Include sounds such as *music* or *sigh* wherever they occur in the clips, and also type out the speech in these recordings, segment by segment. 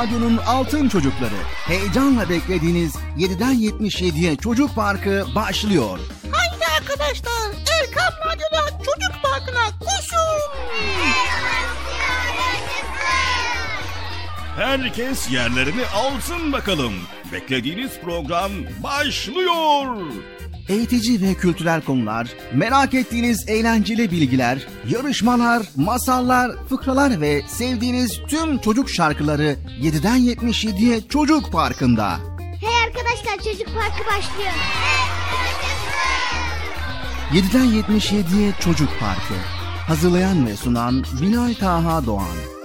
Radyo'nun Altın Çocukları. Heyecanla beklediğiniz 7'den 77'ye Çocuk Parkı başlıyor. Haydi arkadaşlar Erkam Radyo'da Çocuk Parkı'na koşun. Herkes yerlerini alsın bakalım. Beklediğiniz program başlıyor. Eğitici ve kültürel konular, merak ettiğiniz eğlenceli bilgiler, yarışmalar, masallar, fıkralar ve sevdiğiniz tüm çocuk şarkıları 7'den 77'ye Çocuk Parkı'nda. Hey arkadaşlar Çocuk Parkı başlıyor. Hey, 7'den 77'ye Çocuk Parkı. Hazırlayan ve sunan Bilal Taha Doğan.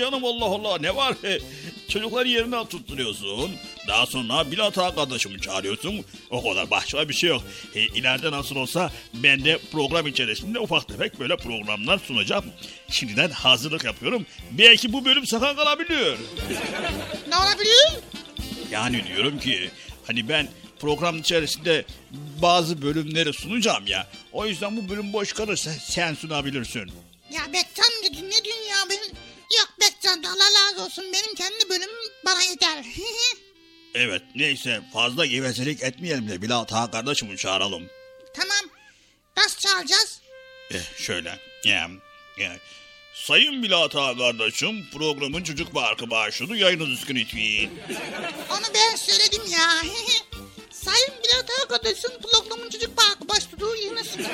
Canım Allah Allah ne var? *laughs* Çocukları yerine tutturuyorsun. Daha sonra Bilat Ağa kardeşimi çağırıyorsun. O kadar başka bir şey yok. E, ileride nasıl olsa ben de program içerisinde ufak tefek böyle programlar sunacağım. Şimdiden hazırlık yapıyorum. Belki bu bölüm sakın kalabiliyor. Ne olabilir? Yani diyorum ki hani ben program içerisinde bazı bölümleri sunacağım ya. O yüzden bu bölüm boş kalırsa sen sunabilirsin. Ya Bekçi amca ne diyorsun ya benim? Yok amca Allah razı olsun benim kendi bölümüm bana yeter. *laughs* Evet neyse fazla gevezelik etmeyelim de Bilat Ağa kardeşimi çağıralım. tamam. Nasıl çalacağız? Eh, şöyle. Ya, ya. Sayın Bilat Ağa kardeşim programın çocuk parkı başladı yayınınız üstün lütfen. Onu ben söyledim ya. *laughs* Sayın Bilal arkadaşın programın çocuk parkı başladı yine sınıf.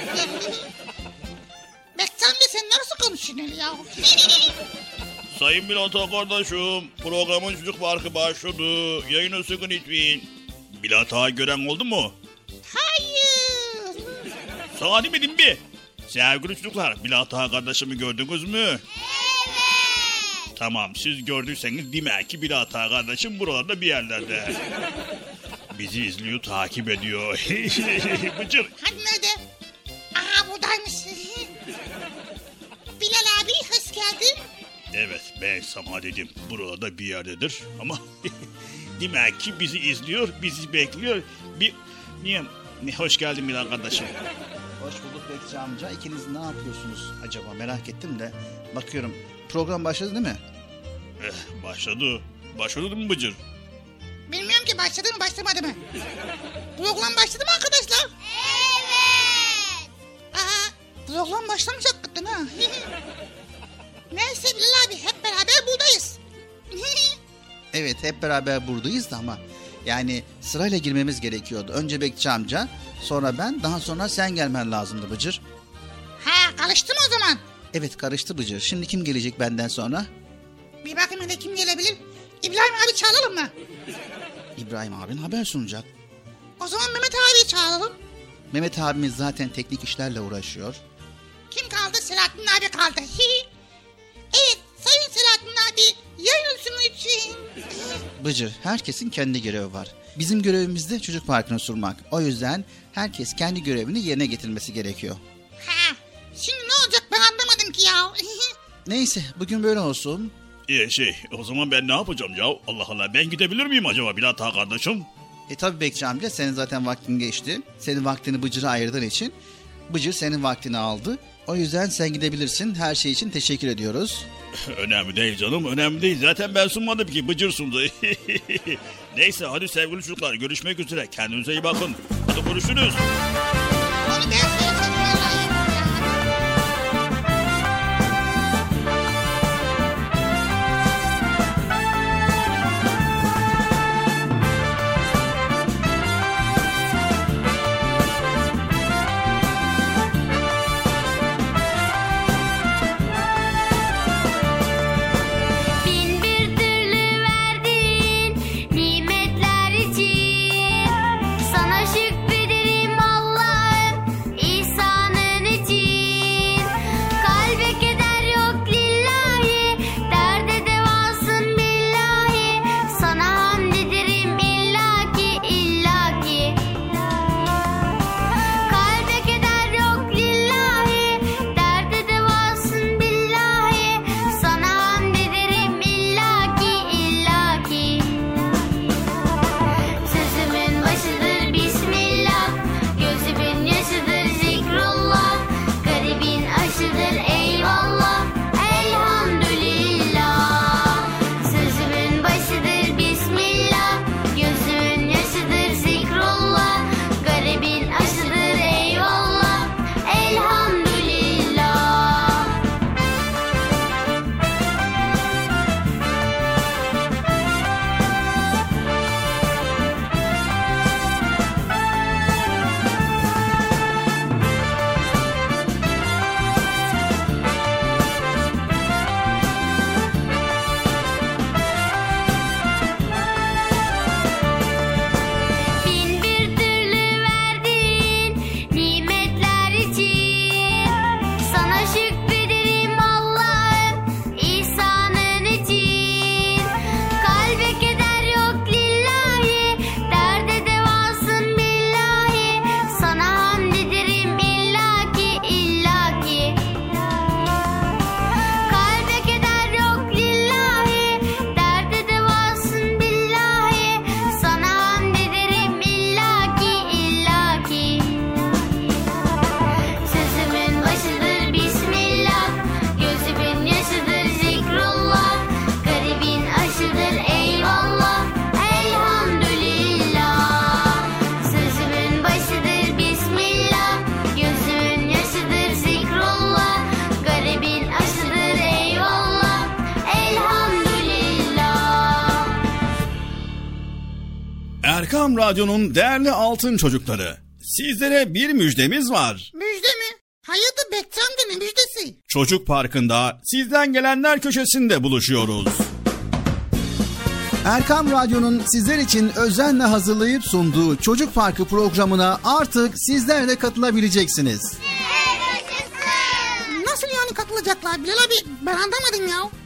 Bekçi amca sen nasıl konuşuyorsun ya? *laughs* Sayın Bilat Ağa kardeşim programın çocuk parkı başladı üstün lütfen. Bilat Ağa gören oldu mu? Hayır. Sana demedim bir. Sevgili çocuklar Bilat Ağa kardeşimi gördünüz mü? Evet. Tamam siz gördüyseniz demek ki Bilat Ağa kardeşim buralarda bir yerlerde. Bizi izliyor takip ediyor. *laughs* Bıcır. Hani Ben sana dedim burada bir yerdedir ama *laughs* demek ki bizi izliyor bizi bekliyor. Bir niye ne hoş geldin Bilal kardeşim. Hoş bulduk Bekçi amca. İkiniz ne yapıyorsunuz acaba merak ettim de. Bakıyorum program başladı değil mi? Eh, başladı. Başladı mı Bıcır? Bilmiyorum ki başladı mı başlamadı mı? Program başladı mı arkadaşlar? Evet. Aa, program başlamış hakikaten ha. *laughs* Neyse Bilal abi hep beraber buradayız. *laughs* Evet hep beraber buradayız da ama yani sırayla girmemiz gerekiyordu. Önce Bekçi amca sonra ben daha sonra sen gelmen lazımdı Bıcır. ha karıştı mı o zaman? Evet karıştı Bıcır. Şimdi kim gelecek benden sonra? Bir bakayım hele kim gelebilir? İbrahim abi çağıralım mı? İbrahim abin haber sunacak. O zaman Mehmet abi çağıralım. Mehmet abimiz zaten teknik işlerle uğraşıyor. Kim kaldı? Selahattin abi kaldı. Hi. Evet Sayın Selahattin abi yayın sunumu için. Bıcır, herkesin kendi görevi var. Bizim görevimiz de çocuk parkını sunmak. O yüzden herkes kendi görevini yerine getirmesi gerekiyor. Ha, şimdi ne olacak ben anlamadım ki ya. *laughs* Neyse, bugün böyle olsun. Ee, şey o zaman ben ne yapacağım ya? Allah Allah ben gidebilir miyim acaba Bilat Ağa kardeşim? E tabi Bekçi amca senin zaten vaktin geçti. Senin vaktini Bıcır'a ayırdığın için Bıcır senin vaktini aldı. O yüzden sen gidebilirsin. Her şey için teşekkür ediyoruz. *laughs* önemli değil canım önemli değil. Zaten ben sunmadım ki Bıcır sundu. *laughs* Neyse hadi sevgili çocuklar görüşmek üzere. Kendinize iyi bakın. Hadi görüşürüz. Onu Radyo'nun değerli altın çocukları. Sizlere bir müjdemiz var. Müjde mi? Hayırdır Bekçi amca ne müjdesi? Çocuk Parkı'nda sizden gelenler köşesinde buluşuyoruz. Erkam Radyo'nun sizler için özenle hazırlayıp sunduğu Çocuk Parkı programına artık sizler de katılabileceksiniz. Nasıl yani katılacaklar Bilal abi ben anlamadım ya.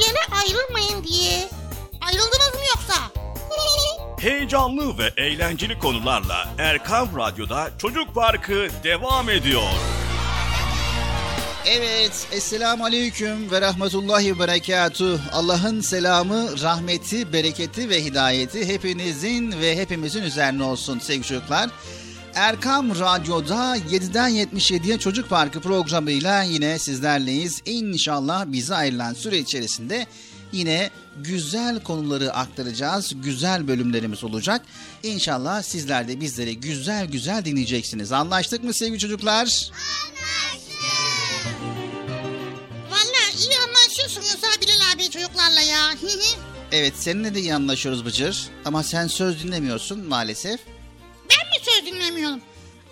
Yere ayrılmayın diye. Ayrıldınız mı yoksa? Heyecanlı ve eğlenceli konularla Erkam Radyo'da Çocuk Parkı devam ediyor. Evet, Esselamu Aleyküm ve Rahmetullahi ve Berekatuh. Allah'ın selamı, rahmeti, bereketi ve hidayeti hepinizin ve hepimizin üzerine olsun sevgili çocuklar. Erkam Radyo'da 7'den 77'ye Çocuk Parkı programıyla yine sizlerleyiz. İnşallah bize ayrılan süre içerisinde yine güzel konuları aktaracağız. Güzel bölümlerimiz olacak. İnşallah sizler de bizleri güzel güzel dinleyeceksiniz. Anlaştık mı sevgili çocuklar? Valla iyi anlaşıyorsunuz ha Bilal abi çocuklarla ya. Evet seninle de iyi anlaşıyoruz Bıcır. Ama sen söz dinlemiyorsun maalesef. Ben mi söz dinlemiyorum?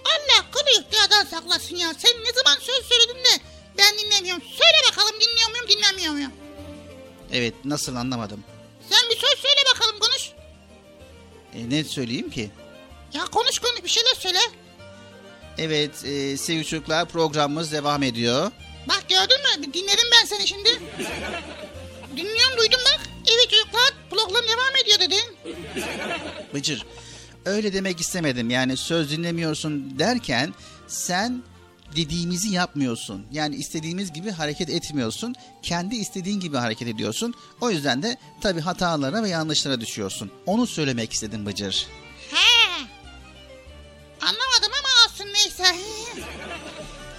Allah kılı ihtiyardan saklasın ya. Sen ne zaman söz söyledin de ben dinlemiyorum. Söyle bakalım dinliyor muyum dinlemiyor muyum? Evet nasıl anlamadım. Sen bir söz söyle bakalım konuş. E, ne söyleyeyim ki? Ya konuş konuş bir şeyler söyle. Evet e, sevgili çocuklar programımız devam ediyor. Bak gördün mü? Dinledim ben seni şimdi. Dinliyorum duydum bak. Evet çocuklar program devam ediyor dedin. Bıcır öyle demek istemedim. Yani söz dinlemiyorsun derken sen dediğimizi yapmıyorsun. Yani istediğimiz gibi hareket etmiyorsun. Kendi istediğin gibi hareket ediyorsun. O yüzden de tabii hatalara ve yanlışlara düşüyorsun. Onu söylemek istedim Bıcır. He. Anlamadım ama olsun neyse. *laughs*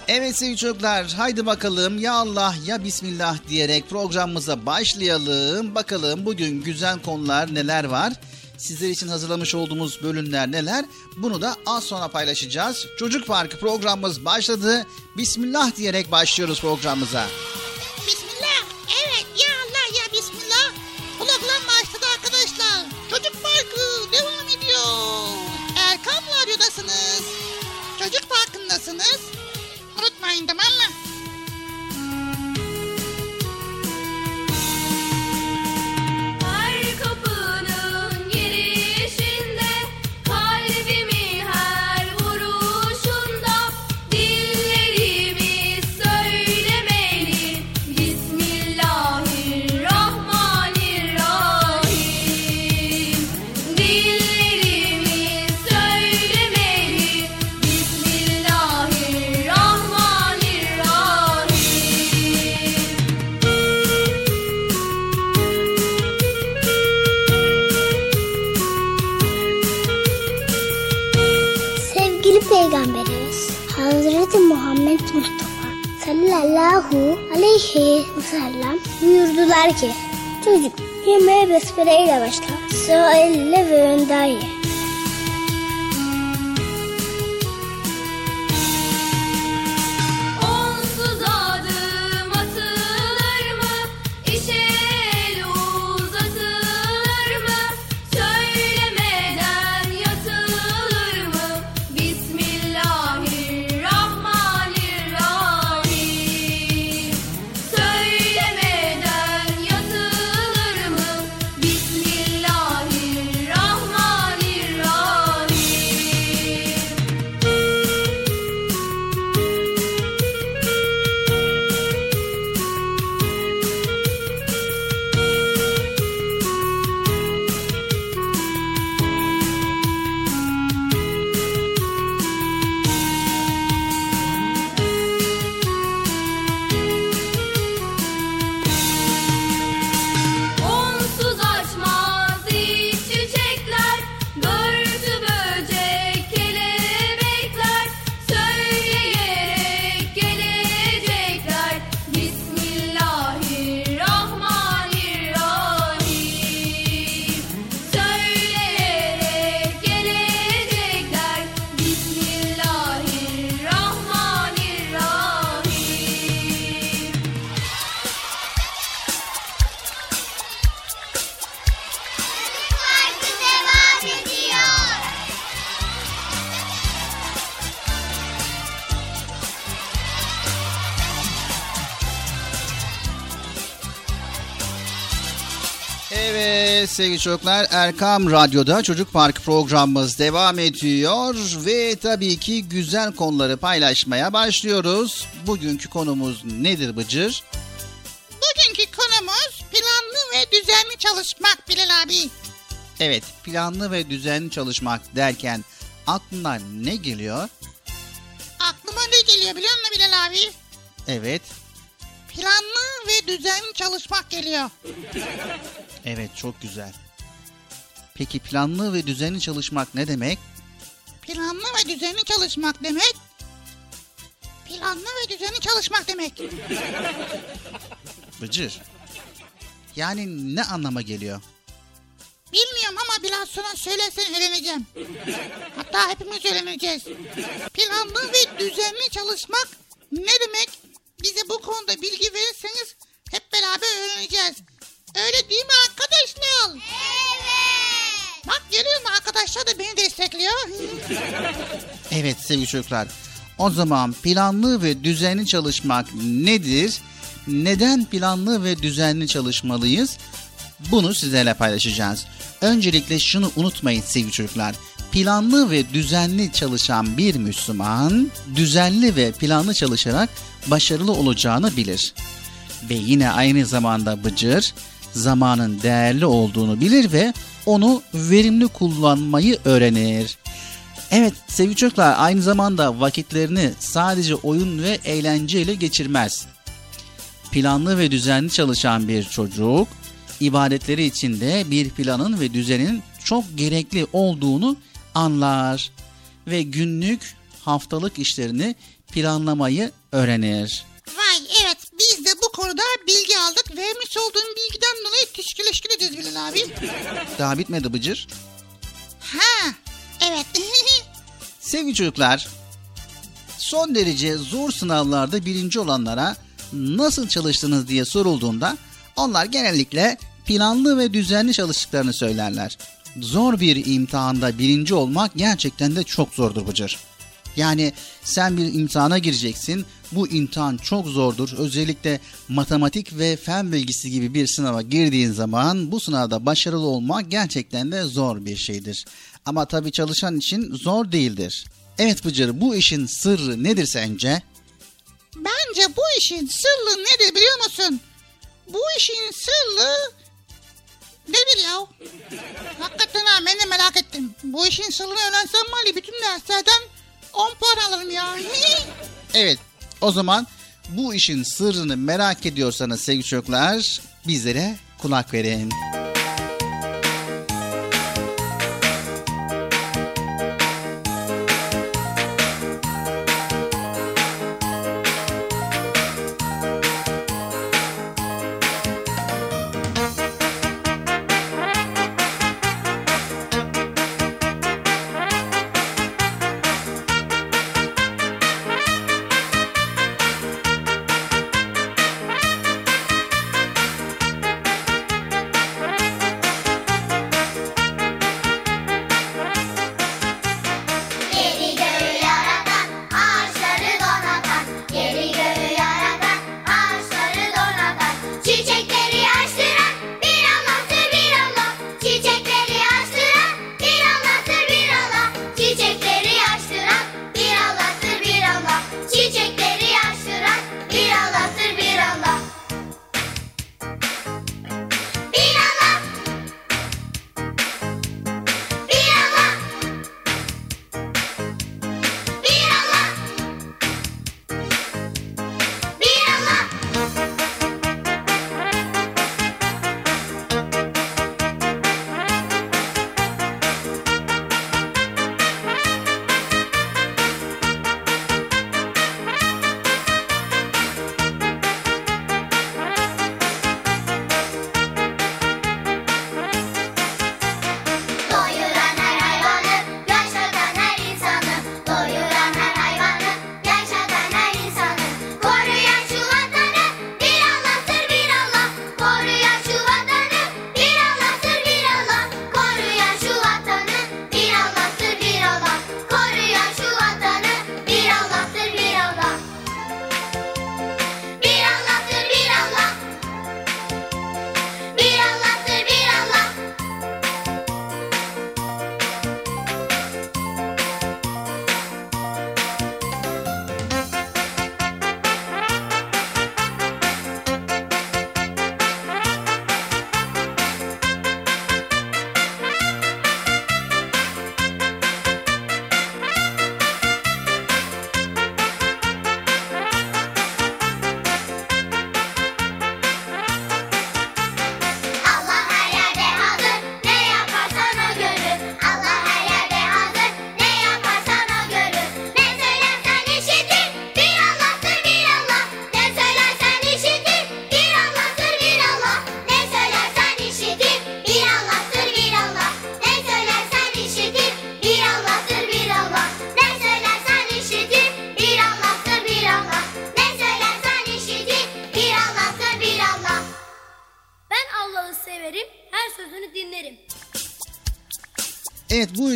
Evet sevgili çocuklar haydi bakalım ya Allah ya Bismillah diyerek programımıza başlayalım. Bakalım bugün güzel konular neler var? Sizler için hazırlamış olduğumuz bölümler neler? Bunu da az sonra paylaşacağız. Çocuk Parkı programımız başladı. Bismillah diyerek başlıyoruz programımıza. Bismillah. Ve sellem buyurdular ki Çocuk yemeğe besmeleyle başla. Elle ve önden ye. Evet sevgili çocuklar Erkam Radyo'da Çocuk Park programımız devam ediyor ve tabii ki güzel konuları paylaşmaya başlıyoruz. Bugünkü konumuz nedir Bıcır? Bugünkü konumuz planlı ve düzenli çalışmak Bilal abi. Evet planlı ve düzenli çalışmak derken aklına ne geliyor? Aklıma ne geliyor biliyor musun Bilal abi? Evet, Planlı ve düzenli çalışmak geliyor. evet çok güzel. Peki planlı ve düzenli çalışmak ne demek? Planlı ve düzenli çalışmak demek. Planlı ve düzenli çalışmak demek. Bıcır. Yani ne anlama geliyor? Bilmiyorum ama biraz sonra söylersen öğreneceğim. Hatta hepimiz öğreneceğiz. Planlı ve düzenli çalışmak ne demek? Bize bu konuda bilgi verirseniz hep beraber öğreneceğiz. Öyle değil mi arkadaşlar? Evet. Bak görüyor musun arkadaşlar da beni destekliyor. *laughs* Evet sevgili çocuklar. O zaman planlı ve düzenli çalışmak nedir? Neden planlı ve düzenli çalışmalıyız? Bunu sizlerle paylaşacağız. Öncelikle şunu unutmayın sevgili çocuklar. Planlı ve düzenli çalışan bir Müslüman, düzenli ve planlı çalışarak başarılı olacağını bilir. Ve yine aynı zamanda Bıcır, zamanın değerli olduğunu bilir ve onu verimli kullanmayı öğrenir. Evet sevgili çocuklar aynı zamanda vakitlerini sadece oyun ve eğlenceyle geçirmez. Planlı ve düzenli çalışan bir çocuk ibadetleri içinde bir planın ve düzenin çok gerekli olduğunu anlar ve günlük haftalık işlerini planlamayı öğrenir. Vay evet biz de bu konuda bilgi aldık. Vermiş olduğun bilgiden dolayı teşekkür edeceğiz Bilal abi. Daha bitmedi Bıcır. Ha evet. *laughs* Sevgili çocuklar, son derece zor sınavlarda birinci olanlara nasıl çalıştınız diye sorulduğunda onlar genellikle planlı ve düzenli çalıştıklarını söylerler. Zor bir imtihanda birinci olmak gerçekten de çok zordur Bıcır. Yani sen bir imtihana gireceksin. Bu imtihan çok zordur. Özellikle matematik ve fen bilgisi gibi bir sınava girdiğin zaman bu sınavda başarılı olmak gerçekten de zor bir şeydir. Ama tabii çalışan için zor değildir. Evet Bıcır bu işin sırrı nedir sence? Bence bu işin sırrı nedir biliyor musun? Bu işin sırrı nedir ya? Hakikaten ha ben de merak ettim. Bu işin sırrını öğrensem ya bütün derslerden 10 puan alırım ya. *laughs* Evet o zaman bu işin sırrını merak ediyorsanız sevgili çocuklar bizlere kulak verin.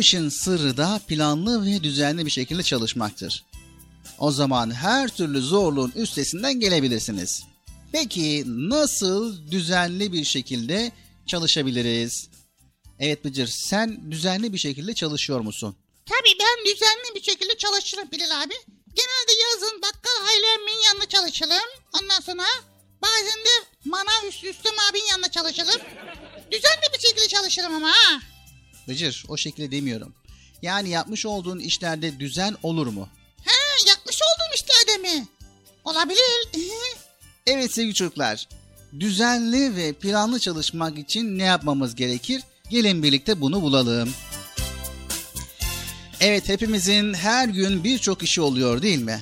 İşin sırrı da planlı ve düzenli bir şekilde çalışmaktır. O zaman her türlü zorluğun üstesinden gelebilirsiniz. Peki nasıl düzenli bir şekilde çalışabiliriz? Evet Bıcır sen düzenli bir şekilde çalışıyor musun? Tabii ben düzenli bir şekilde çalışırım Bilal abi. Genelde yazın bakkal Hayri Emmi'nin yanında çalışırım. Ondan sonra bazen de manav Üstü Üstüm abinin yanında çalışırım. Düzenli bir şekilde çalışırım ama ha. Bıcır o şekilde demiyorum. Yani yapmış olduğun işlerde düzen olur mu? He yapmış olduğum işlerde mi? Olabilir. Evet sevgili çocuklar, düzenli ve planlı çalışmak için ne yapmamız gerekir? Gelin birlikte bunu bulalım. Evet hepimizin her gün birçok işi oluyor değil mi?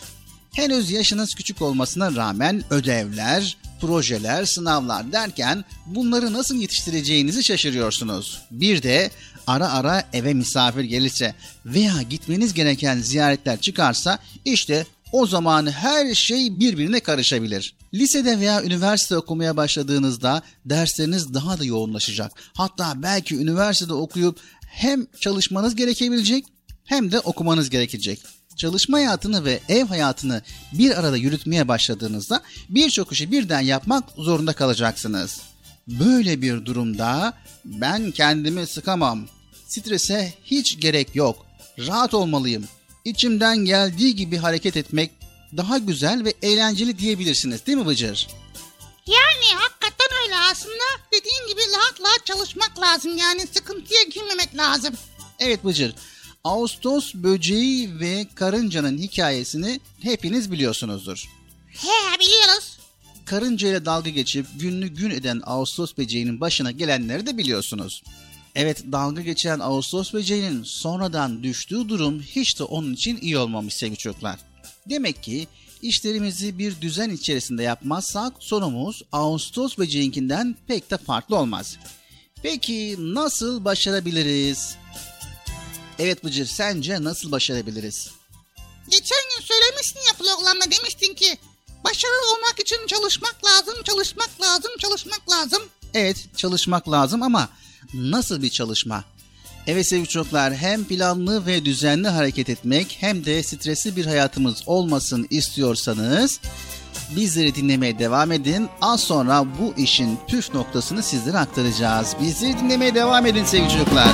Henüz yaşınız küçük olmasına rağmen ödevler, projeler, sınavlar derken bunları nasıl yetiştireceğinizi şaşırıyorsunuz. Bir de ara ara eve misafir gelirse veya gitmeniz gereken ziyaretler çıkarsa işte o zaman her şey birbirine karışabilir. Lisede veya üniversite okumaya başladığınızda dersleriniz daha da yoğunlaşacak. Hatta belki üniversitede okuyup hem çalışmanız gerekebilecek hem de okumanız gerekecek. Çalışma hayatını ve ev hayatını bir arada yürütmeye başladığınızda birçok işi birden yapmak zorunda kalacaksınız. Böyle bir durumda ben kendimi sıkamam. Strese hiç gerek yok. Rahat olmalıyım. İçimden geldiği gibi hareket etmek daha güzel ve eğlenceli diyebilirsiniz değil mi Bıcır? Yani hakikaten öyle aslında dediğin gibi rahat rahat çalışmak lazım yani sıkıntıya girmemek lazım. Evet Bıcır. Ağustos böceği ve karıncanın hikayesini hepiniz biliyorsunuzdur. He biliyoruz. Karınca ile dalga geçip gününü gün eden Ağustos böceğinin başına gelenleri de biliyorsunuz. Evet dalga geçen Ağustos böceğinin sonradan düştüğü durum hiç de onun için iyi olmamış sevgili çocuklar. Demek ki işlerimizi bir düzen içerisinde yapmazsak sonumuz Ağustos böceğinkinden pek de farklı olmaz. Peki nasıl başarabiliriz? Evet Bıcır sence nasıl başarabiliriz? Geçen gün söylemiştin ya programda demiştin ki başarılı olmak için çalışmak lazım, çalışmak lazım, çalışmak lazım. Evet çalışmak lazım ama nasıl bir çalışma? Evet sevgili çocuklar hem planlı ve düzenli hareket etmek hem de stresli bir hayatımız olmasın istiyorsanız bizleri dinlemeye devam edin. Az sonra bu işin püf noktasını sizlere aktaracağız. Bizleri dinlemeye devam edin sevgili çocuklar.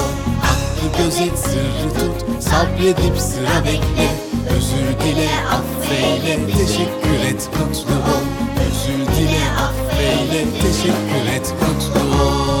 gözet, sırrı tut, sabredip sıra bekle. Özür dile, affeyle, teşekkür et, mutlu ol. Özür dile, affeyle, teşekkür et, mutlu ol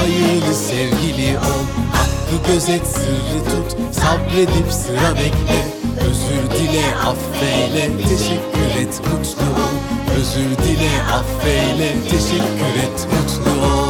hayırlı sevgili ol. Hakkı gözet, sırrı tut, sabredip sıra bekle. Özür dile, affeyle, teşekkür et, mutlu ol. Özür dile, affeyle, teşekkür et, mutlu ol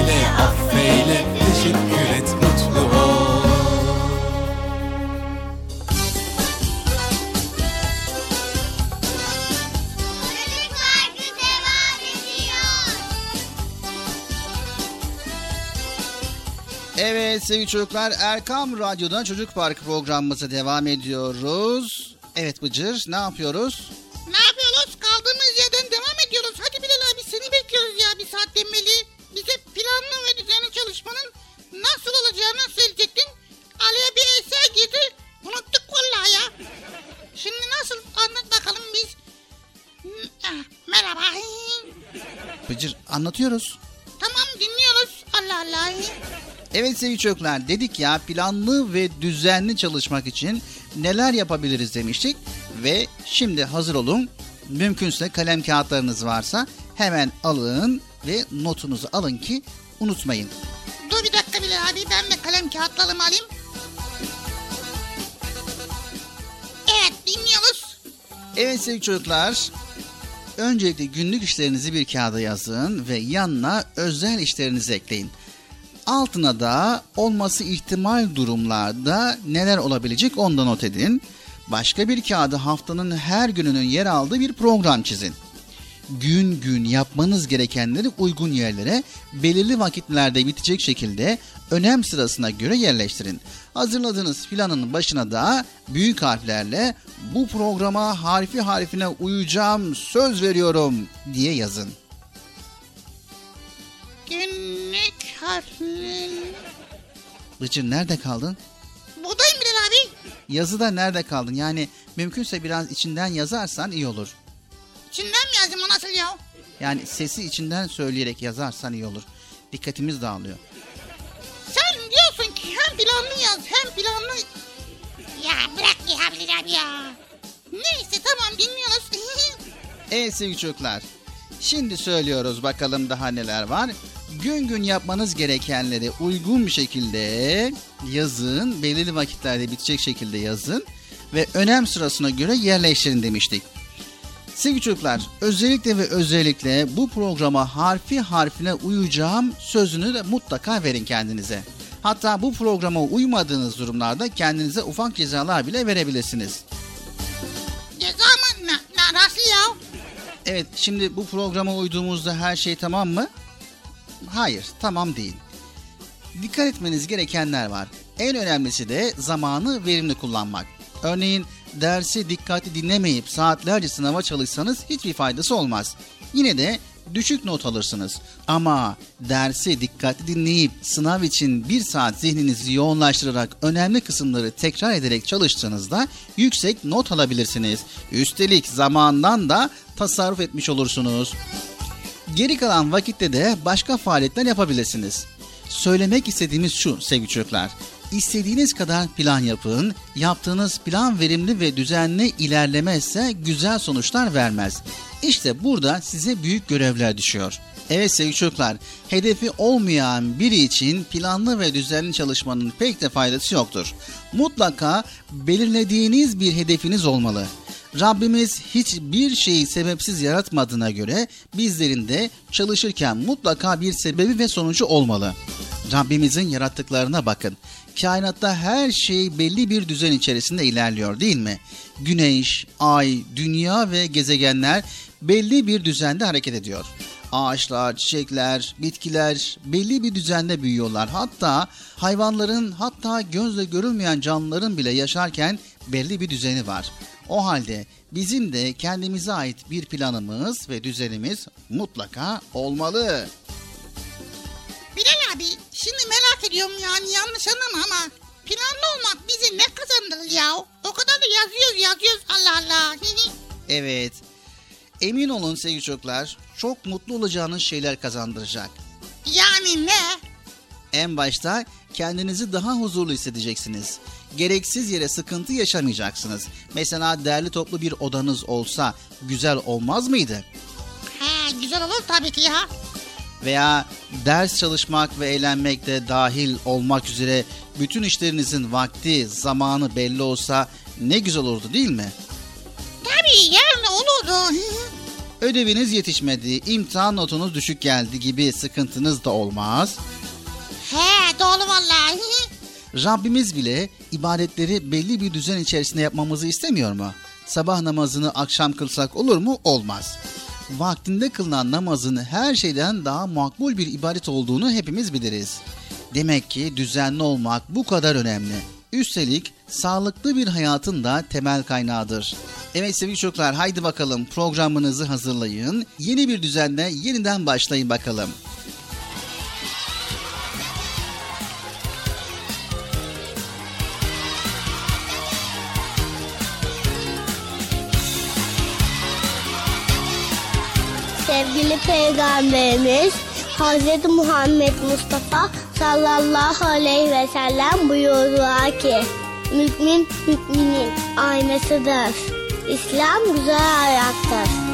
affeyle, teşekkür et, mutlu ol. Evet sevgili çocuklar Erkam Radyo'dan Çocuk Parkı programımıza devam ediyoruz. Evet Bıcır? Ne yapıyoruz? Anlatıyoruz. Tamam dinliyoruz. Allah Allah. Evet sevgili çocuklar dedik ya planlı ve düzenli çalışmak için neler yapabiliriz demiştik. Ve şimdi hazır olun. Mümkünse kalem kağıtlarınız varsa hemen alın ve notunuzu alın ki unutmayın. Dur bir dakika Bilal abi ben de kalem kağıtlarımı alayım. Evet dinliyoruz. Evet sevgili çocuklar. Öncelikle günlük işlerinizi bir kağıda yazın ve yanına özel işlerinizi ekleyin. Altına da olması ihtimal durumlarda neler olabilecek ondan not edin. Başka bir kağıda haftanın her gününün yer aldığı bir program çizin. Gün gün yapmanız gerekenleri uygun yerlere belirli vakitlerde bitecek şekilde önem sırasına göre yerleştirin. Hazırladığınız planın başına da büyük harflerle bu programa harfi harfine uyacağım söz veriyorum diye yazın. Günlük harfler. Bıcır nerede kaldın? Buradayım Bilal abi. Yazıda nerede kaldın? Yani mümkünse biraz içinden yazarsan iyi olur. İçinden mi yazayım o nasıl ya? Yani sesi içinden söyleyerek yazarsan iyi olur. Dikkatimiz dağılıyor. Sen diyorsun ki hem planlı yaz hem planlı... Ya bırak ya abi ya. Neyse tamam dinliyoruz. *laughs* Evet sevgili çocuklar. Şimdi söylüyoruz bakalım daha neler var. Gün gün yapmanız gerekenleri uygun bir şekilde yazın. Belirli vakitlerde bitecek şekilde yazın. Ve önem sırasına göre yerleştirin demiştik. Sevgili çocuklar özellikle ve özellikle bu programa harfi harfine uyacağım sözünü de mutlaka verin kendinize. Hatta bu programa uymadığınız durumlarda kendinize ufak cezalar bile verebilirsiniz. Ceza mı? Na, na, nasıl ya? Evet şimdi bu programa uyduğumuzda her şey tamam mı? Hayır tamam değil. Dikkat etmeniz gerekenler var. En önemlisi de zamanı verimli kullanmak. Örneğin dersi dikkatli dinlemeyip saatlerce sınava çalışsanız hiçbir faydası olmaz. Yine de düşük not alırsınız. Ama dersi dikkatli dinleyip sınav için bir saat zihninizi yoğunlaştırarak önemli kısımları tekrar ederek çalıştığınızda yüksek not alabilirsiniz. Üstelik zamandan da tasarruf etmiş olursunuz. Geri kalan vakitte de başka faaliyetler yapabilirsiniz. Söylemek istediğimiz şu sevgili çocuklar. İstediğiniz kadar plan yapın. Yaptığınız plan verimli ve düzenli ilerlemezse güzel sonuçlar vermez. İşte burada size büyük görevler düşüyor. Evet sevgili çocuklar, hedefi olmayan biri için planlı ve düzenli çalışmanın pek de faydası yoktur. Mutlaka belirlediğiniz bir hedefiniz olmalı. Rabbimiz hiçbir şeyi sebepsiz yaratmadığına göre bizlerin de çalışırken mutlaka bir sebebi ve sonucu olmalı. Rabbimizin yarattıklarına bakın. Kainatta her şey belli bir düzen içerisinde ilerliyor değil mi? Güneş, ay, dünya ve gezegenler belli bir düzende hareket ediyor. Ağaçlar, çiçekler, bitkiler belli bir düzenle büyüyorlar. Hatta hayvanların hatta gözle görülmeyen canlıların bile yaşarken belli bir düzeni var. O halde bizim de kendimize ait bir planımız ve düzenimiz mutlaka olmalı. Bilal abi şimdi merak ediyorum yani yanlış anlama ama planlı olmak bize ne kazandırır ya? O kadar da yazıyoruz yazıyoruz Allah Allah. Evet. Emin olun sevgili çocuklar çok mutlu olacağınız şeyler kazandıracak. Yani ne? En başta kendinizi daha huzurlu hissedeceksiniz. Gereksiz yere sıkıntı yaşamayacaksınız. Mesela değerli toplu bir odanız olsa güzel olmaz mıydı? He güzel olur tabii ki ya. Veya ders çalışmak ve eğlenmek de dahil olmak üzere bütün işlerinizin vakti, zamanı belli olsa ne güzel olurdu değil mi? Tabii yani olurdu. *laughs* Ödeviniz yetişmedi, imtihan notunuz düşük geldi gibi sıkıntınız da olmaz. He doğru vallahi. *laughs* Rabbimiz bile ibadetleri belli bir düzen içerisinde yapmamızı istemiyor mu? Sabah namazını akşam kılsak olur mu? Olmaz. Vaktinde kılınan namazın her şeyden daha makbul bir ibadet olduğunu hepimiz biliriz. Demek ki düzenli olmak bu kadar önemli. Üstelik sağlıklı bir hayatın da temel kaynağıdır. Evet sevgili çocuklar haydi bakalım programınızı hazırlayın. Yeni bir düzenle yeniden başlayın bakalım. Peygamberimiz Hz. Muhammed Mustafa sallallahu aleyhi ve sellem buyurdular ki Mümin müminin aynasıdır. İslam güzel hayattır.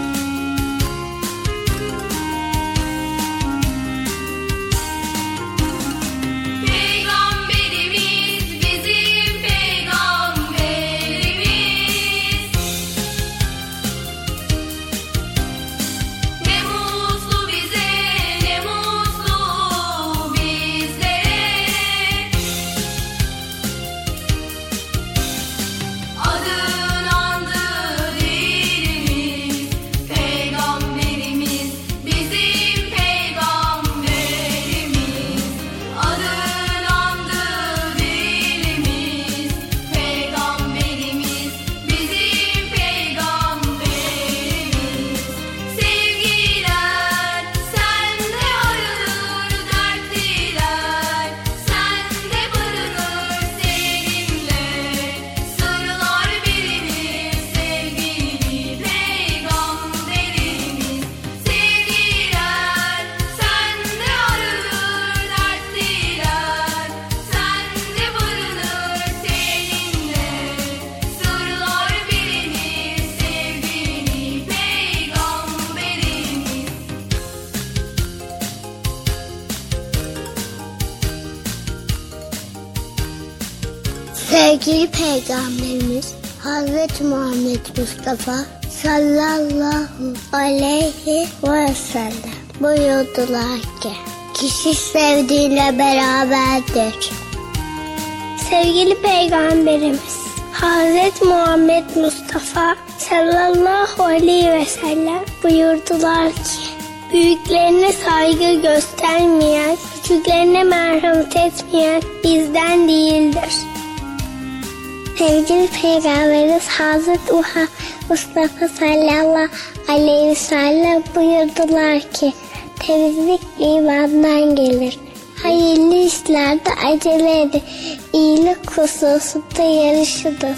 Peygamberimiz Hazreti Muhammed Mustafa sallallahu aleyhi ve sellem buyurdular ki kişi sevdiğiyle beraberdir. Sevgili Peygamberimiz Hazreti Muhammed Mustafa sallallahu aleyhi ve sellem buyurdular ki büyüklerine saygı göstermeyen, küçüklerine merhamet etmeyen bizden değildir. Sevgili Peygamberimiz Hazreti Uha Mustafa sallallahu aleyhi ve sellem buyurdular ki temizlik imandan gelir. Hayırlı işlerde acele edin. İyilik hususunda yarışınız.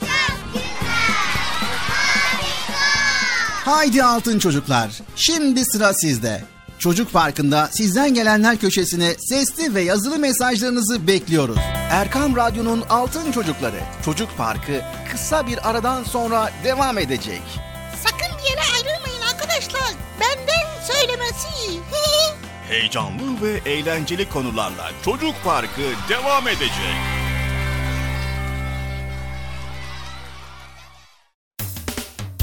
Haydi altın çocuklar. Şimdi sıra sizde. Çocuk Parkı'nda sizden gelenler köşesine sesli ve yazılı mesajlarınızı bekliyoruz. Erkam Radyo'nun Altın Çocukları Çocuk Parkı kısa bir aradan sonra devam edecek. Sakın bir yere ayrılmayın arkadaşlar. Benden söylemesi. *laughs* Heyecanlı ve eğlenceli konularla Çocuk Parkı devam edecek.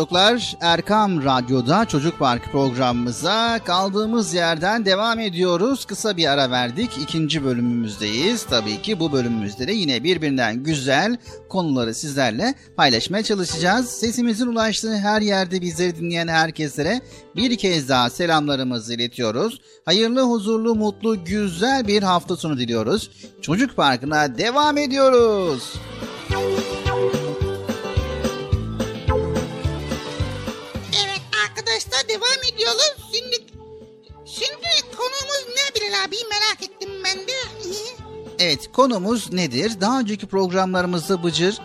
Çocuklar Erkam Radyo'da Çocuk Park programımıza kaldığımız yerden devam ediyoruz. Kısa bir ara verdik. ikinci bölümümüzdeyiz. Tabii ki bu bölümümüzde de yine birbirinden güzel konuları sizlerle paylaşmaya çalışacağız. Sesimizin ulaştığı her yerde bizleri dinleyen herkeslere bir kez daha selamlarımızı iletiyoruz. Hayırlı, huzurlu, mutlu, güzel bir hafta sonu diliyoruz. Çocuk Parkı'na devam ediyoruz. arkadaşlar Bilal abi merak ettim ben de. Evet konumuz nedir? Daha önceki programlarımızda Bıcır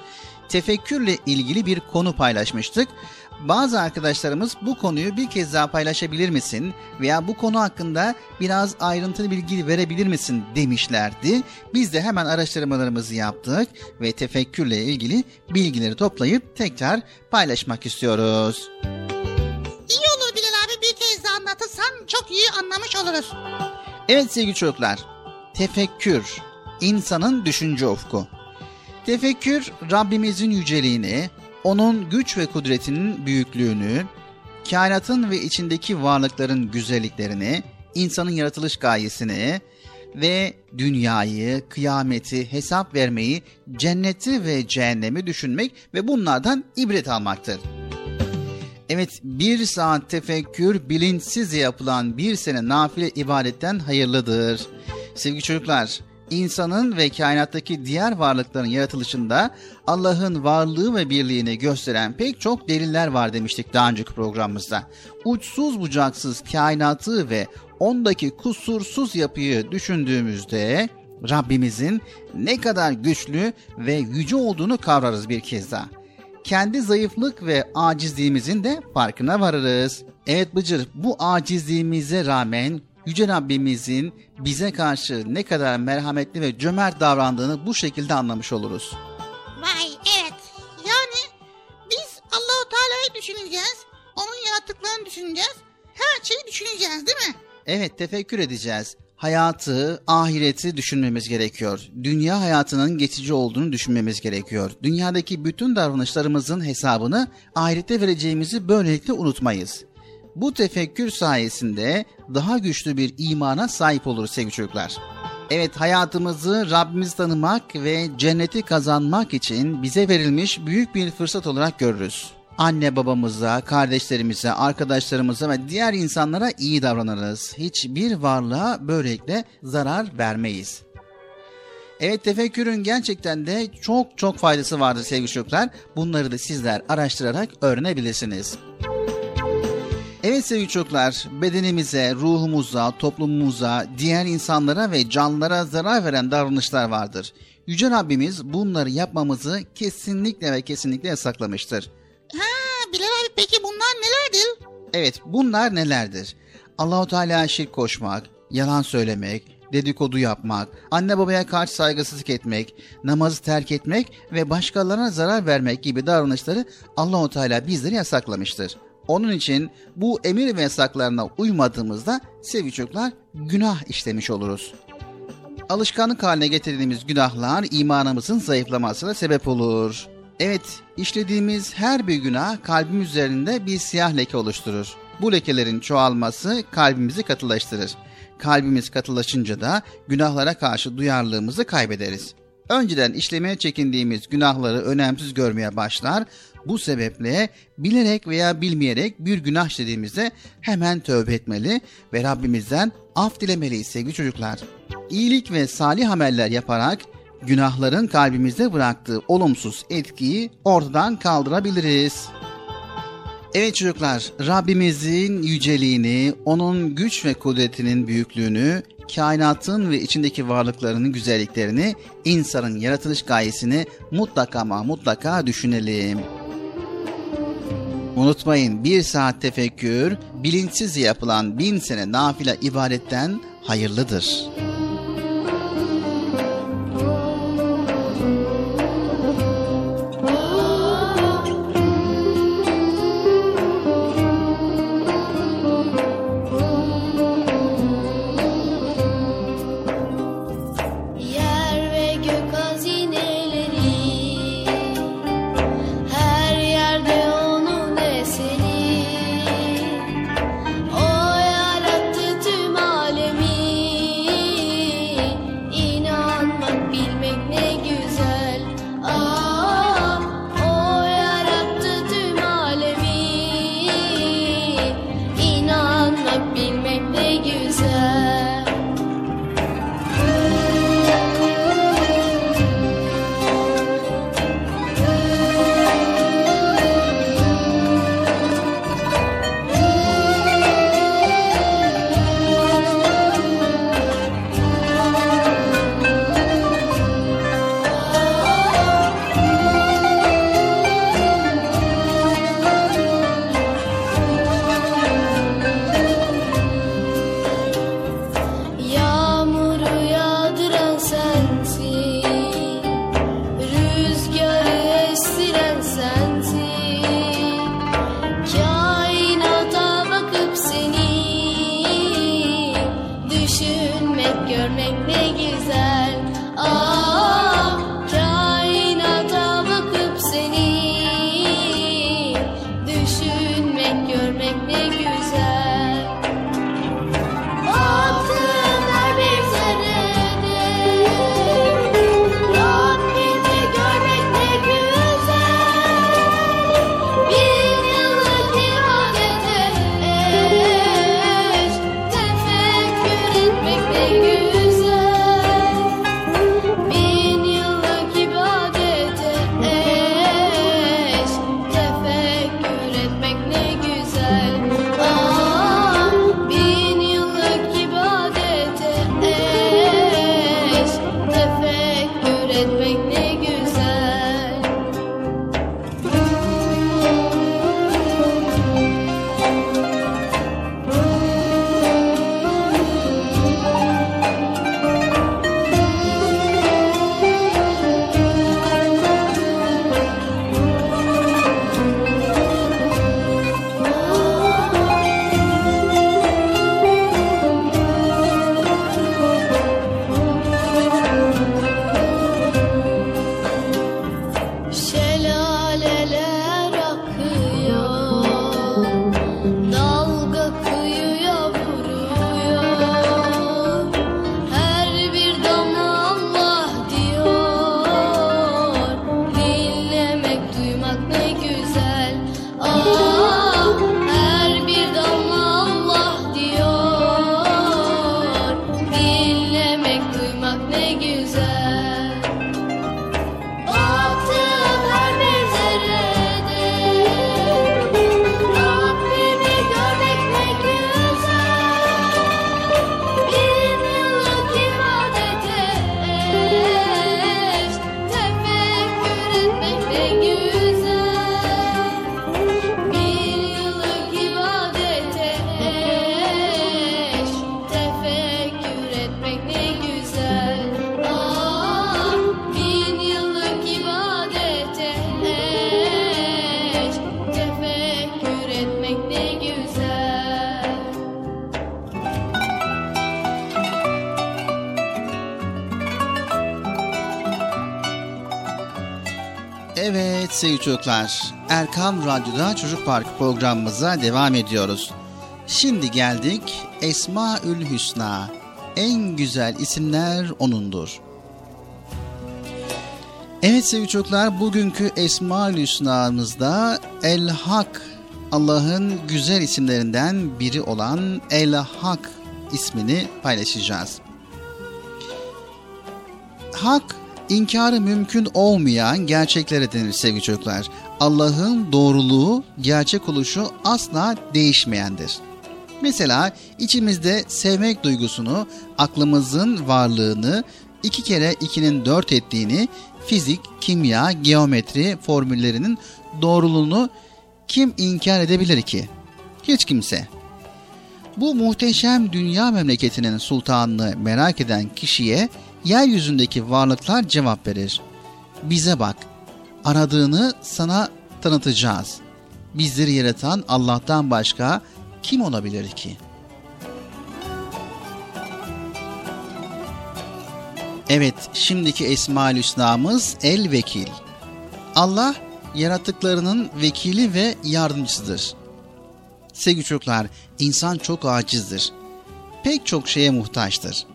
tefekkürle ilgili bir konu paylaşmıştık. Bazı arkadaşlarımız bu konuyu bir kez daha paylaşabilir misin veya bu konu hakkında biraz ayrıntılı bilgi verebilir misin demişlerdi. Biz de hemen araştırmalarımızı yaptık ve tefekkürle ilgili bilgileri toplayıp tekrar paylaşmak istiyoruz. İyi olur Bilal abi bir kez daha anlatırsan çok iyi anlamış oluruz. Evet sevgili çocuklar, tefekkür, insanın düşünce ufku. Tefekkür, Rabbimizin yüceliğini, onun güç ve kudretinin büyüklüğünü, kainatın ve içindeki varlıkların güzelliklerini, insanın yaratılış gayesini ve dünyayı, kıyameti, hesap vermeyi, cenneti ve cehennemi düşünmek ve bunlardan ibret almaktır. Evet bir saat tefekkür bilinçsiz yapılan bir sene nafile ibadetten hayırlıdır. Sevgili çocuklar, insanın ve kainattaki diğer varlıkların yaratılışında Allah'ın varlığı ve birliğini gösteren pek çok deliller var demiştik daha önceki programımızda. Uçsuz bucaksız kainatı ve ondaki kusursuz yapıyı düşündüğümüzde Rabbimizin ne kadar güçlü ve yüce olduğunu kavrarız bir kez daha kendi zayıflık ve acizliğimizin de farkına varırız. Evet Bıcır bu acizliğimize rağmen Yüce Rabbimizin bize karşı ne kadar merhametli ve cömert davrandığını bu şekilde anlamış oluruz. Vay evet. Yani biz Allahu Teala'yı düşüneceğiz. Onun yarattıklarını düşüneceğiz. Her şeyi düşüneceğiz değil mi? Evet tefekkür edeceğiz hayatı, ahireti düşünmemiz gerekiyor. Dünya hayatının geçici olduğunu düşünmemiz gerekiyor. Dünyadaki bütün davranışlarımızın hesabını ahirette vereceğimizi böylelikle unutmayız. Bu tefekkür sayesinde daha güçlü bir imana sahip oluruz sevgili çocuklar. Evet hayatımızı Rabbimizi tanımak ve cenneti kazanmak için bize verilmiş büyük bir fırsat olarak görürüz anne babamıza, kardeşlerimize, arkadaşlarımıza ve diğer insanlara iyi davranırız. Hiçbir varlığa böylelikle zarar vermeyiz. Evet tefekkürün gerçekten de çok çok faydası vardır sevgili çocuklar. Bunları da sizler araştırarak öğrenebilirsiniz. Evet sevgili çocuklar, bedenimize, ruhumuza, toplumumuza, diğer insanlara ve canlılara zarar veren davranışlar vardır. Yüce Rabbimiz bunları yapmamızı kesinlikle ve kesinlikle yasaklamıştır. Bilal abi peki bunlar nelerdir? Evet bunlar nelerdir? Allahu Teala şirk koşmak, yalan söylemek, dedikodu yapmak, anne babaya karşı saygısızlık etmek, namazı terk etmek ve başkalarına zarar vermek gibi davranışları Allahu Teala bizleri yasaklamıştır. Onun için bu emir ve yasaklarına uymadığımızda sevgili çocuklar günah işlemiş oluruz. Alışkanlık haline getirdiğimiz günahlar imanımızın zayıflamasına sebep olur. Evet, işlediğimiz her bir günah kalbim üzerinde bir siyah leke oluşturur. Bu lekelerin çoğalması kalbimizi katılaştırır. Kalbimiz katılaşınca da günahlara karşı duyarlılığımızı kaybederiz. Önceden işlemeye çekindiğimiz günahları önemsiz görmeye başlar. Bu sebeple bilerek veya bilmeyerek bir günah işlediğimizde hemen tövbe etmeli ve Rabbimizden af dilemeliyiz sevgili çocuklar. İyilik ve salih ameller yaparak günahların kalbimizde bıraktığı olumsuz etkiyi ortadan kaldırabiliriz. Evet çocuklar, Rabbimizin yüceliğini, onun güç ve kudretinin büyüklüğünü, kainatın ve içindeki varlıklarının güzelliklerini, insanın yaratılış gayesini mutlaka ama mutlaka düşünelim. Unutmayın bir saat tefekkür, bilinçsiz yapılan bin sene nafile ibadetten hayırlıdır.'' Çocuklar. Erkam Radyo'da Çocuk Parkı programımıza devam ediyoruz. Şimdi geldik Esmaül Hüsna. En güzel isimler O'nundur. Evet sevgili çocuklar bugünkü Esmaül Hüsna'mızda El Hak Allah'ın güzel isimlerinden biri olan El Hak ismini paylaşacağız. Hak inkarı mümkün olmayan gerçeklere denir sevgili çocuklar. Allah'ın doğruluğu, gerçek oluşu asla değişmeyendir. Mesela içimizde sevmek duygusunu, aklımızın varlığını, iki kere ikinin dört ettiğini, fizik, kimya, geometri formüllerinin doğruluğunu kim inkar edebilir ki? Hiç kimse. Bu muhteşem dünya memleketinin sultanını merak eden kişiye yeryüzündeki varlıklar cevap verir. Bize bak, aradığını sana tanıtacağız. Bizleri yaratan Allah'tan başka kim olabilir ki? Evet, şimdiki Esma-ül Hüsna'mız El Vekil. Allah yaratıklarının vekili ve yardımcısıdır. Sevgili çocuklar, insan çok acizdir. Pek çok şeye muhtaçtır.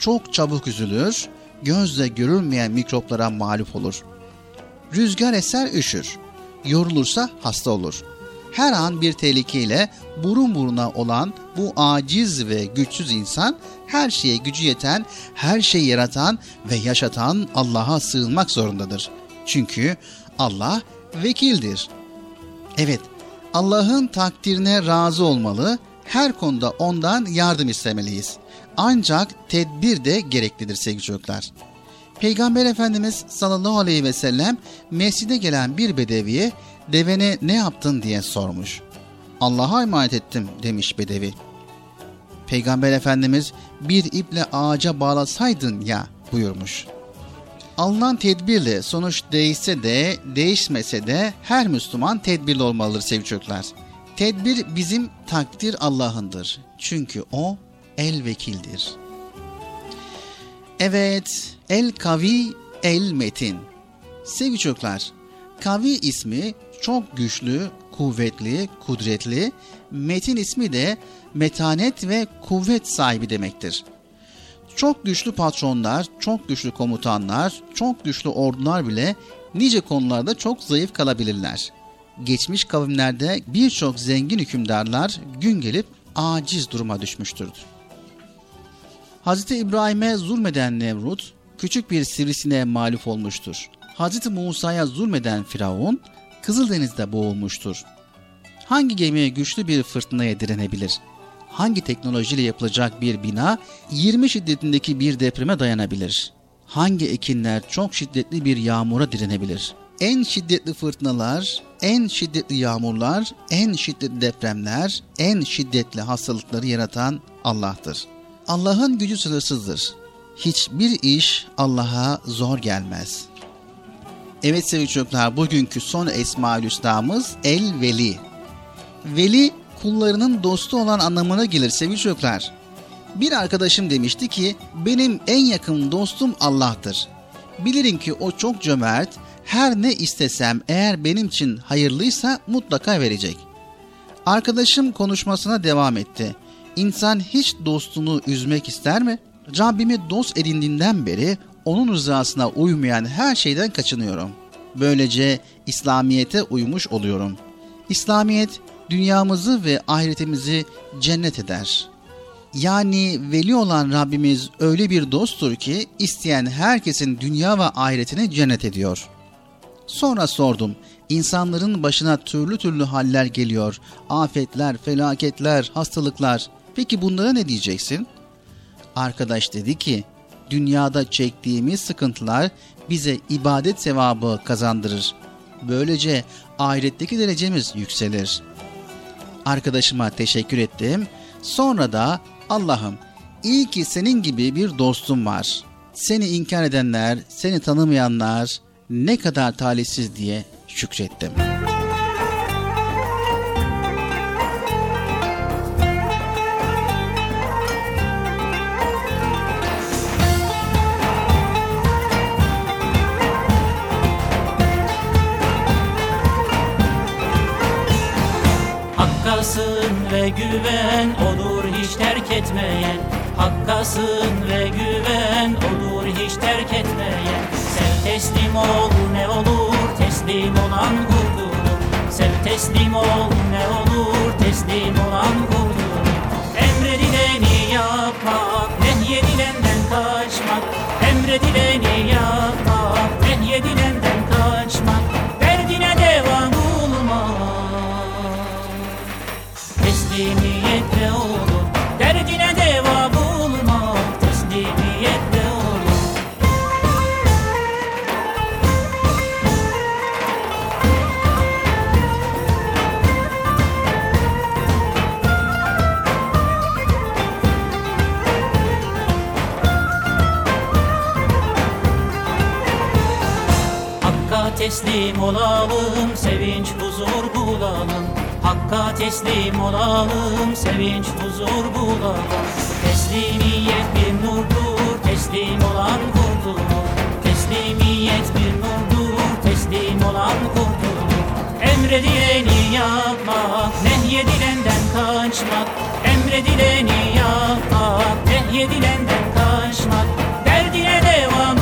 Çok çabuk üzülür, gözle görülmeyen mikroplara mağlup olur. Rüzgar eser üşür, yorulursa hasta olur. Her an bir tehlikeyle burun buruna olan bu aciz ve güçsüz insan her şeye gücü yeten, her şeyi yaratan ve yaşatan Allah'a sığınmak zorundadır. Çünkü Allah vekildir. Evet, Allah'ın takdirine razı olmalı, her konuda ondan yardım istemeliyiz. Ancak tedbir de gereklidir sevgili çocuklar. Peygamber Efendimiz sallallahu aleyhi ve sellem mescide gelen bir bedeviye devene ne yaptın diye sormuş. Allah'a emanet ettim demiş bedevi. Peygamber Efendimiz bir iple ağaca bağlasaydın ya buyurmuş. Alınan tedbirle sonuç değişse de değişmese de her Müslüman tedbirli olmalıdır sevgili çocuklar. Tedbir bizim takdir Allah'ındır. Çünkü o el vekildir. Evet, el kavi, el metin. Sevgili çocuklar, kavi ismi çok güçlü, kuvvetli, kudretli, metin ismi de metanet ve kuvvet sahibi demektir. Çok güçlü patronlar, çok güçlü komutanlar, çok güçlü ordular bile nice konularda çok zayıf kalabilirler. Geçmiş kavimlerde birçok zengin hükümdarlar gün gelip aciz duruma düşmüştür. Hz. İbrahim'e zulmeden Nemrut, küçük bir sivrisineğe mağlup olmuştur. Hz. Musa'ya zulmeden Firavun, Kızıldeniz'de boğulmuştur. Hangi gemi güçlü bir fırtınaya direnebilir? Hangi teknolojiyle yapılacak bir bina 20 şiddetindeki bir depreme dayanabilir? Hangi ekinler çok şiddetli bir yağmura direnebilir? En şiddetli fırtınalar, en şiddetli yağmurlar, en şiddetli depremler, en şiddetli hastalıkları yaratan Allah'tır. Allah'ın gücü sınırsızdır. Hiçbir iş Allah'a zor gelmez. Evet sevgili çocuklar bugünkü son Esma-ül Hüsna'mız El Veli. Veli kullarının dostu olan anlamına gelir sevgili çocuklar. Bir arkadaşım demişti ki benim en yakın dostum Allah'tır. Bilirim ki o çok cömert, her ne istesem eğer benim için hayırlıysa mutlaka verecek. Arkadaşım konuşmasına devam etti. İnsan hiç dostunu üzmek ister mi? Rabbimi dost edindiğinden beri onun rızasına uymayan her şeyden kaçınıyorum. Böylece İslamiyet'e uymuş oluyorum. İslamiyet dünyamızı ve ahiretimizi cennet eder. Yani veli olan Rabbimiz öyle bir dosttur ki isteyen herkesin dünya ve ahiretini cennet ediyor. Sonra sordum. İnsanların başına türlü türlü haller geliyor. Afetler, felaketler, hastalıklar. Peki bunlara ne diyeceksin? Arkadaş dedi ki, dünyada çektiğimiz sıkıntılar bize ibadet sevabı kazandırır. Böylece ahiretteki derecemiz yükselir. Arkadaşıma teşekkür ettim. Sonra da Allah'ım iyi ki senin gibi bir dostum var. Seni inkar edenler, seni tanımayanlar ne kadar talihsiz diye şükrettim.'' Etmeyen Hakkasın ve güven olur hiç terk etmeyen Sev teslim ol ne olur teslim olan kurtulur. Sev teslim ol ne olur teslim olan kurtulur. Emredileni yapmak nehyedilenden kaçmak. Emredileni yapmak teslim olalım, sevinç huzur bulalım. Hakka teslim olalım, sevinç huzur bulalım. Teslimiyet bir nurdur, teslim olan kurtulur. Teslimiyet bir nurdur, teslim olan kurtulur. Emredileni yapmak, nehyedilenden kaçmak. Emredileni yapmak, nehyedilenden kaçmak. Derdine devam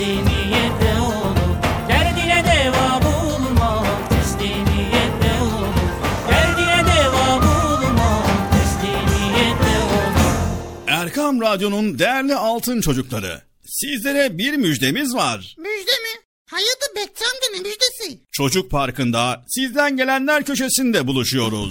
Teslimiyetle olur Derdine deva bulmak Teslimiyetle olur Derdine deva bulmak Teslimiyetle olur Erkam Radyo'nun değerli altın çocukları. Sizlere bir müjdemiz var. Müjde mi? Hayırdır Bekçi amca ne müjdesi? Çocuk Parkı'nda sizden gelenler köşesinde buluşuyoruz.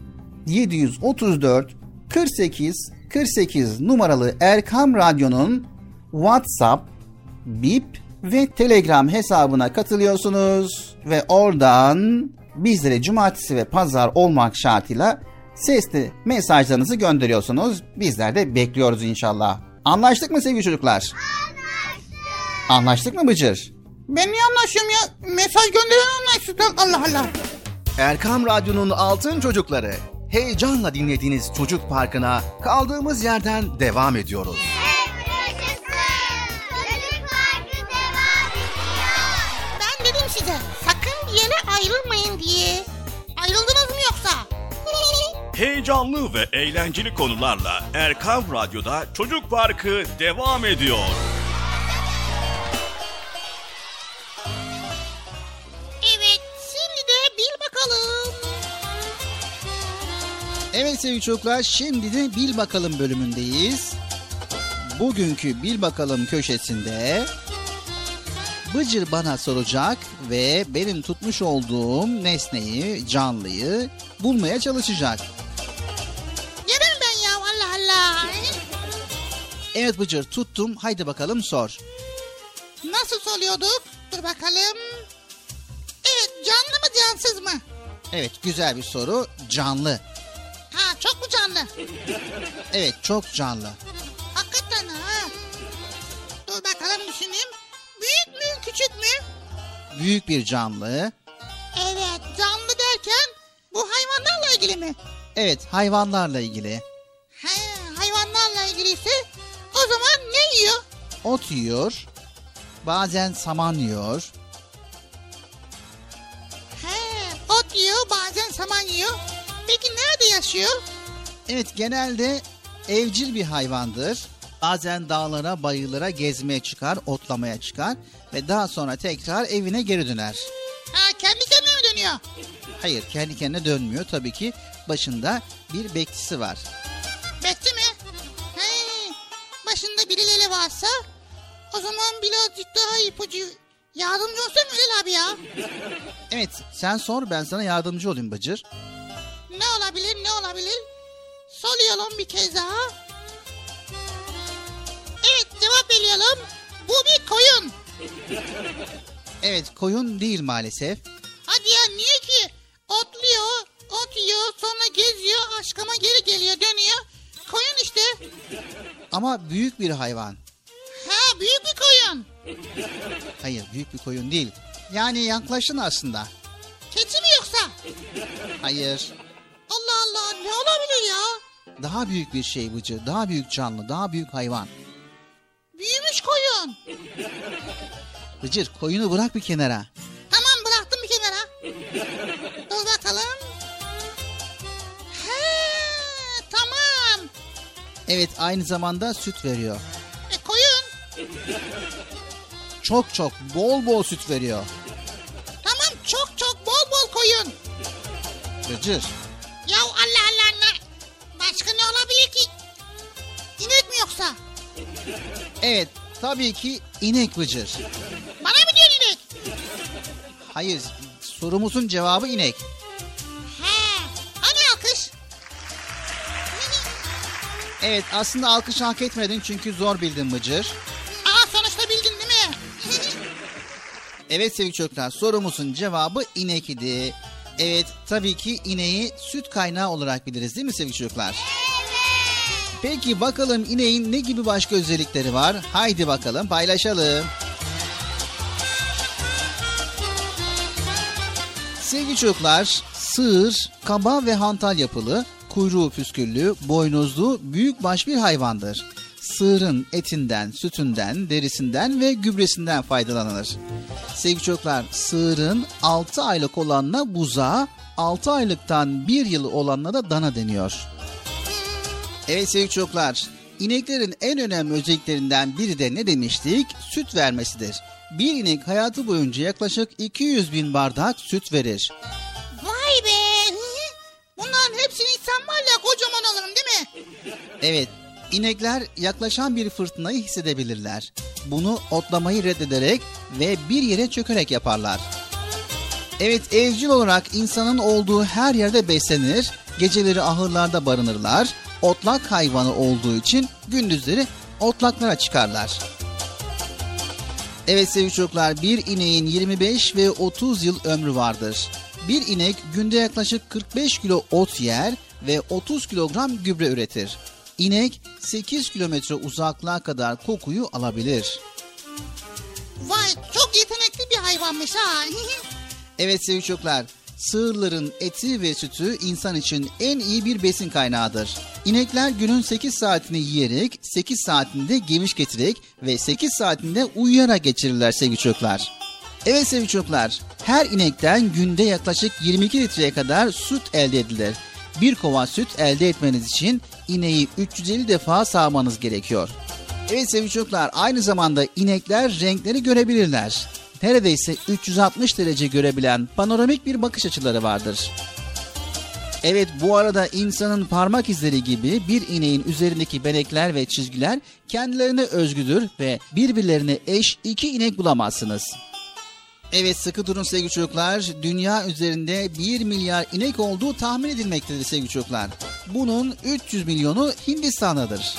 734 48 48 numaralı Erkam Radyo'nun WhatsApp, Bip ve Telegram hesabına katılıyorsunuz ve oradan bizlere cumartesi ve pazar olmak şartıyla sesli mesajlarınızı gönderiyorsunuz. Bizler de bekliyoruz inşallah. Anlaştık mı sevgili çocuklar? Anlaştık. Anlaştık mı Bıcır? Ben niye anlaşıyorum ya? Mesaj gönderen anlaşsın. Allah Allah. Erkam Radyo'nun Altın Çocukları. Heyecanla dinlediğiniz Çocuk Parkı'na kaldığımız yerden devam ediyoruz. Ben dedim size sakın bir yere ayrılmayın diye. Ayrıldınız mı yoksa? *laughs* Heyecanlı ve eğlenceli konularla Erkam Radyo'da Çocuk Parkı devam ediyor. Evet sevgili çocuklar şimdi de Bil Bakalım bölümündeyiz. Bugünkü Bil Bakalım köşesinde Bıcır bana soracak ve benim tutmuş olduğum nesneyi, canlıyı bulmaya çalışacak. Yemem ben ya Allah Allah. Evet Bıcır tuttum haydi bakalım sor. Nasıl soluyorduk? Dur bakalım. Evet canlı mı cansız mı? Evet güzel bir soru canlı. Ha çok mu canlı? Evet çok canlı. Hakikaten ha. Dur bakalım düşüneyim. Büyük mü küçük mü? Büyük bir canlı. Evet canlı derken bu hayvanlarla ilgili mi? Evet hayvanlarla ilgili. He, hayvanlarla ilgiliyse o zaman ne yiyor? Ot yiyor. Bazen saman yiyor. He, ot yiyor bazen saman yiyor. Peki nerede yaşıyor? Evet genelde evcil bir hayvandır. Bazen dağlara, bayırlara gezmeye çıkar, otlamaya çıkar ve daha sonra tekrar evine geri döner. Ha, kendi kendine mi dönüyor? Hayır, kendi kendine dönmüyor tabii ki. Başında bir bekçisi var. Bekçi mi? He, başında birileri varsa o zaman birazcık daha ipucu yardımcı olsun Ülal abi ya. Evet, sen sor ben sana yardımcı olayım Bıcır. Ne olabilir ne olabilir? Soluyalım bir kez daha. Evet cevap veriyorum. Bu bir koyun. Evet, koyun değil maalesef. Hadi ya niye ki? Otluyor, ot yiyor, sonra geziyor, aşkıma geri geliyor, dönüyor. Koyun işte. Ama büyük bir hayvan. Ha büyük bir koyun. Hayır, büyük bir koyun değil. Yani yaklaşın aslında. Keçi mi yoksa? Hayır. Allah Allah ne olabilir ya? Daha büyük bir şey Bıcır. Daha büyük canlı, daha büyük hayvan. Büyümüş koyun. Bıcır, koyunu bırak bir kenara. Tamam bıraktım bir kenara. Dur bakalım. He tamam. Evet, aynı zamanda süt veriyor. E koyun. Çok çok, bol bol süt veriyor. Tamam çok çok bol bol koyun. Bıcır. Ya Allah Allah ne? Başka ne olabilir ki? İnek mi yoksa? Evet, tabii ki inek Bıcır. Bana mı diyorsun inek? Hayır, sorumuzun cevabı inek. He. Hani alkış? *laughs* Evet, aslında alkış hak etmedin çünkü zor bildin Bıcır. Aa sonuçta bildin değil mi? Evet sevgili çocuklar, sorumuzun cevabı inek idi. Evet, tabii ki ineği süt kaynağı olarak biliriz değil mi sevgili çocuklar? Peki bakalım ineğin ne gibi başka özellikleri var? Haydi bakalım paylaşalım. Sevgili çocuklar, sığır, kaba ve hantal yapılı, kuyruğu püsküllü, boynuzlu, büyükbaş bir hayvandır. Sığırın etinden, sütünden, derisinden ve gübresinden faydalanılır. Sevgili çocuklar, sığırın 6 aylık olanına buza, 6 aylıktan 1 yıl olanına da dana deniyor. Evet sevgili çocuklar, ineklerin en önemli özelliklerinden biri de ne demiştik? Süt vermesidir. Bir inek hayatı boyunca yaklaşık 200 bin bardak süt verir. Vay be. *laughs* Bunların hepsini insan var ya kocaman alırım değil mi? Evet, inekler yaklaşan bir fırtınayı hissedebilirler. Bunu otlamayı reddederek ve bir yere çökerek yaparlar. Evet, evcil olarak insanın olduğu her yerde beslenir, geceleri ahırlarda barınırlar, otlak hayvanı olduğu için gündüzleri otlaklara çıkarlar. Evet sevgili çocuklar, bir ineğin 25 ve 30 yıl ömrü vardır. Bir inek günde yaklaşık 45 kilo ot yer ve 30 kilogram gübre üretir. İnek 8 kilometre uzaklığa kadar kokuyu alabilir. Vay çok yetenekli bir hayvanmış ha. *laughs* Evet sevgili çocuklar, sığırların eti ve sütü insan için en iyi bir besin kaynağıdır. İnekler günün 8 saatini yiyerek, 8 saatinde geviş getirerek ve 8 saatinde uyuyarak geçirirler sevgili çocuklar. Evet sevgili çocuklar, her inekten günde yaklaşık 22 litreye kadar süt elde edilir. Bir kova süt elde etmeniz için ineği 350 defa sağmanız gerekiyor. Evet sevgili çocuklar, aynı zamanda inekler renkleri görebilirler. Neredeyse 360 derece görebilen panoramik bir bakış açıları vardır. Evet bu arada insanın parmak izleri gibi bir ineğin üzerindeki benekler ve çizgiler kendilerine özgüdür ve birbirlerine eş iki inek bulamazsınız. Evet sıkı durun sevgili çocuklar. Dünya üzerinde 1 milyar inek olduğu tahmin edilmektedir sevgili çocuklar. Bunun 300 milyonu Hindistan'dadır.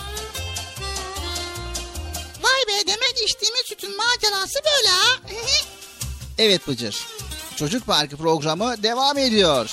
İçtiğimiz sütün macerası böyle ha. Evet Bıcır. Çocuk Parkı programı devam ediyor.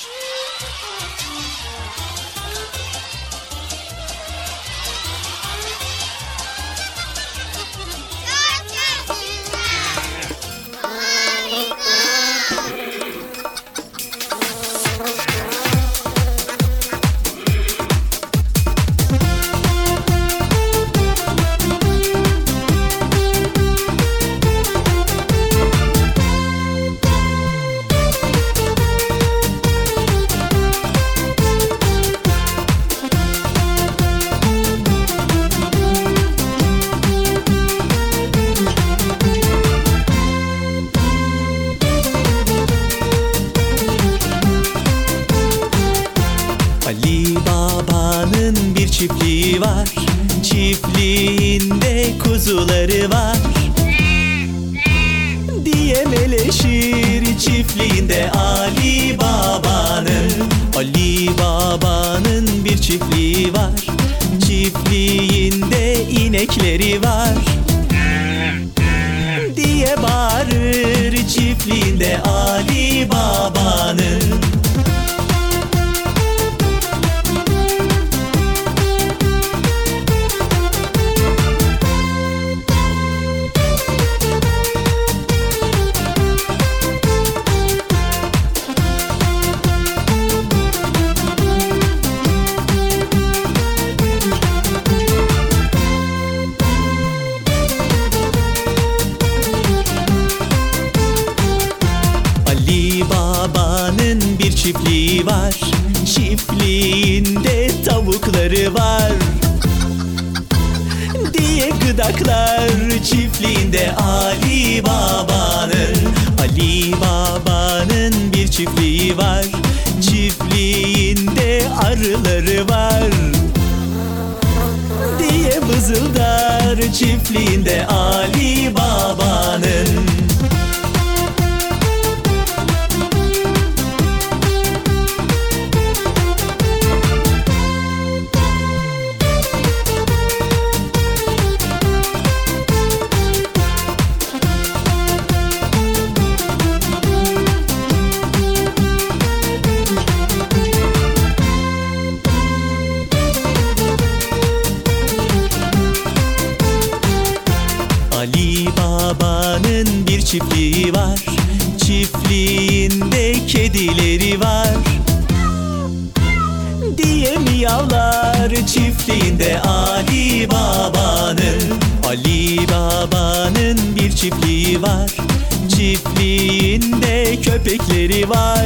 Kedileri var. Diye miyavlar çiftliğinde Ali Baba'nın Ali Baba'nın bir çiftliği var. Çiftliğinde köpekleri var.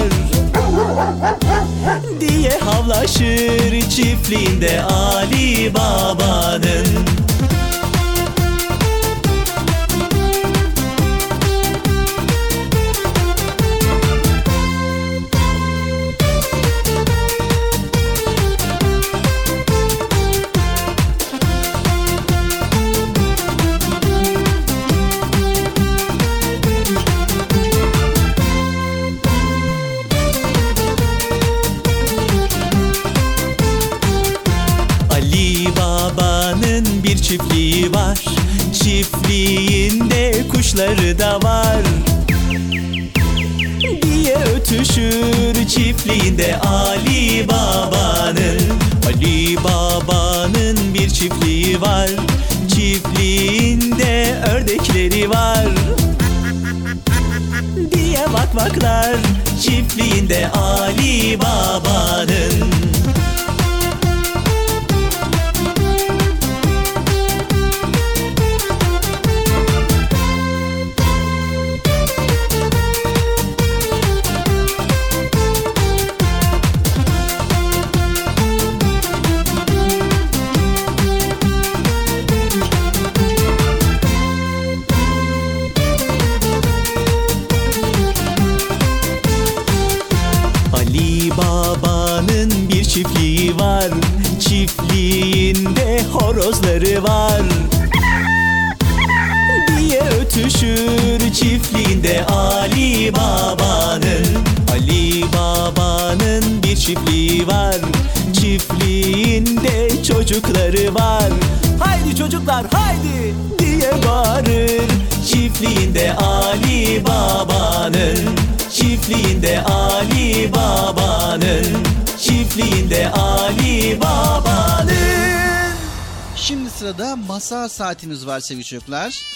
Diye havlaşır çiftliğinde Ali Baba'nın çiftliği var. Çiftliğinde kuşları da var. Diye ötüşür çiftliğinde Ali Baba'nın. Ali Baba'nın bir çiftliği var. Çiftliğinde ördekleri var. Diye vakvaklar çiftliğinde Ali Baba'nın Ali Baba'nın çiftliği var. Çiftliğinde çocukları var. Haydi çocuklar haydi diye bağırır. Çiftliğinde Ali Baba'nın Çiftliğinde Ali Baba'nın Çiftliğinde Ali Baba'nın. Şimdi sırada masal saatimiz var sevgili çocuklar.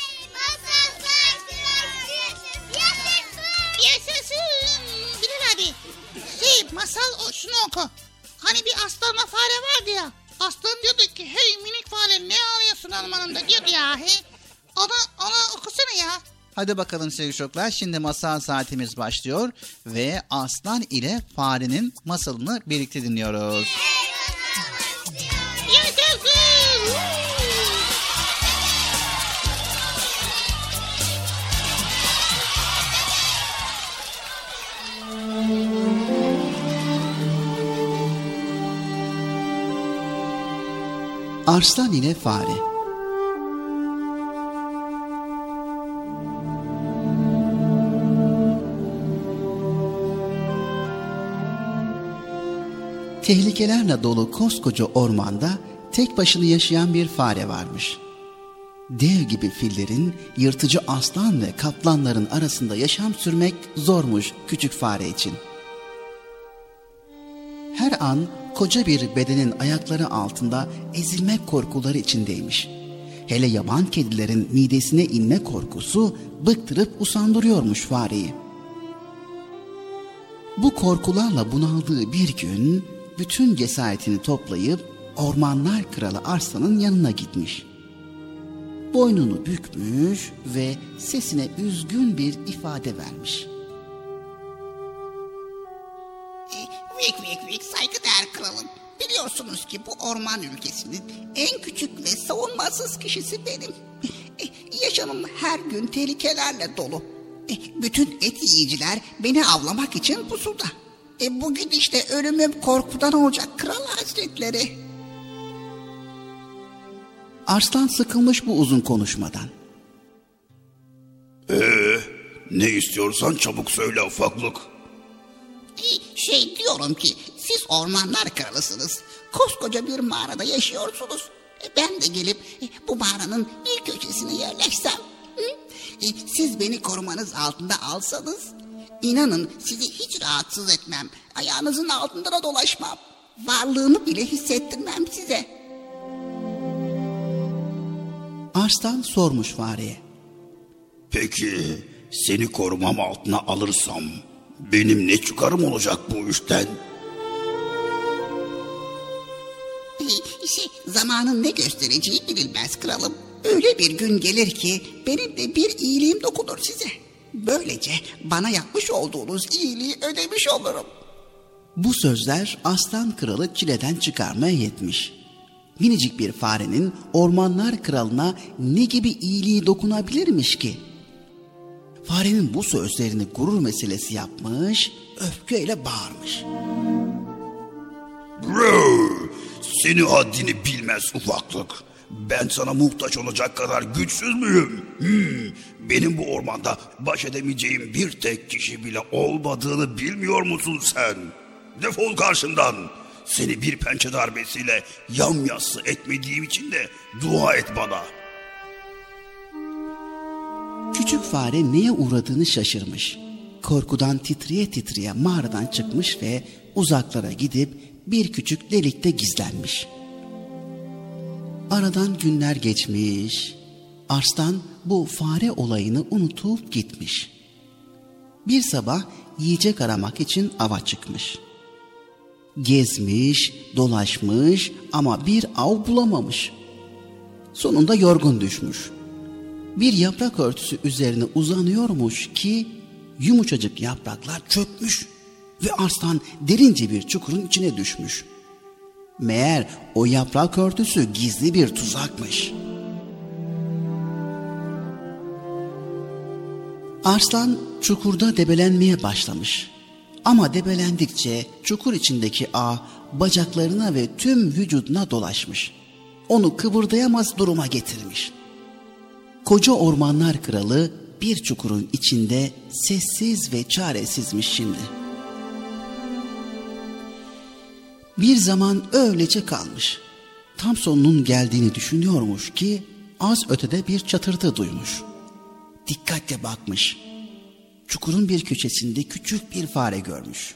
Hadi bakalım sevgili çocuklar. Şimdi masal saatimiz başlıyor ve aslan ile farenin masalını birlikte dinliyoruz. Arslan ile fare. Tehlikelerle dolu koskoca ormanda tek başına yaşayan bir fare varmış. Dev gibi fillerin, yırtıcı aslan ve kaplanların arasında yaşam sürmek zormuş küçük fare için. Her an koca bir bedenin ayakları altında ezilmek korkuları içindeymiş. Hele yaban kedilerin midesine inme korkusu bıktırıp usandırıyormuş fareyi. Bu korkularla bunaldığı bir gün bütün cesaretini toplayıp ormanlar kralı Arslan'ın yanına gitmiş. Boynunu bükmüş ve sesine üzgün bir ifade vermiş. Vik vik vik saygıdeğer kralım. Biliyorsunuz ki bu orman ülkesinin en küçük ve savunmasız kişisi benim. E, Yaşamım her gün tehlikelerle dolu. E, Bütün et yiyiciler beni avlamak için pusuda. E, bugün işte ölümüm korkudan olacak kral hazretleri. Arslan sıkılmış bu uzun konuşmadan. Ee, ne istiyorsan çabuk söyle ufaklık. E, Şey diyorum ki siz ormanlar kralısınız. Koskoca bir mağarada yaşıyorsunuz. E, Ben de gelip e, bu mağaranın bir köşesine yerleşsem. hı? E, Siz beni korumanız altında alsanız. İnanın sizi hiç rahatsız etmem. Ayağınızın altında da dolaşmam. Varlığımı bile hissettirmem size. Arslan sormuş fareye. Peki seni korumam altına alırsam benim ne çıkarım olacak bu işten? E, Şey, zamanın ne göstereceği bilinmez kralım. Öyle bir gün gelir ki benim de bir iyiliğim dokunur size. Böylece bana yapmış olduğunuz iyiliği ödemiş olurum. Bu sözler aslan kralı çileden çıkarmaya yetmiş. Minicik bir farenin ormanlar kralına ne gibi iyiliği dokunabilirmiş ki? Farenin bu sözlerini gurur meselesi yapmış, öfkeyle bağırmış. Bro, seni haddini bilmez ufaklık. Ben sana muhtaç olacak kadar güçsüz müyüm? Hmm, benim bu ormanda baş edemeyeceğim bir tek kişi bile olmadığını bilmiyor musun sen? Defol karşımdan. Seni bir pençe darbesiyle yamyassı etmediğim için de dua et bana. Küçük fare neye uğradığını şaşırmış. Korkudan titreye titreye mağaradan çıkmış ve uzaklara gidip bir küçük delikte gizlenmiş. Aradan günler geçmiş. Arslan bu fare olayını unutup gitmiş. Bir sabah yiyecek aramak için ava çıkmış. Gezmiş, dolaşmış ama bir av bulamamış. Sonunda yorgun düşmüş. Bir yaprak örtüsü üzerine uzanıyormuş ki yumuşacık yapraklar çökmüş ve arslan derince bir çukurun içine düşmüş. Meğer o yaprak örtüsü gizli bir tuzakmış. Arslan çukurda debelenmeye başlamış. Ama debelendikçe çukur içindeki ağ bacaklarına ve tüm vücuduna dolaşmış. Onu kıvırdayamaz duruma getirmiş. Koca ormanlar kralı bir çukurun içinde sessiz ve çaresizmiş şimdi. Bir zaman öylece kalmış. Tam sonunun geldiğini düşünüyormuş ki az ötede bir çatırtı duymuş. Dikkatle bakmış. Çukurun bir köşesinde küçük bir fare görmüş.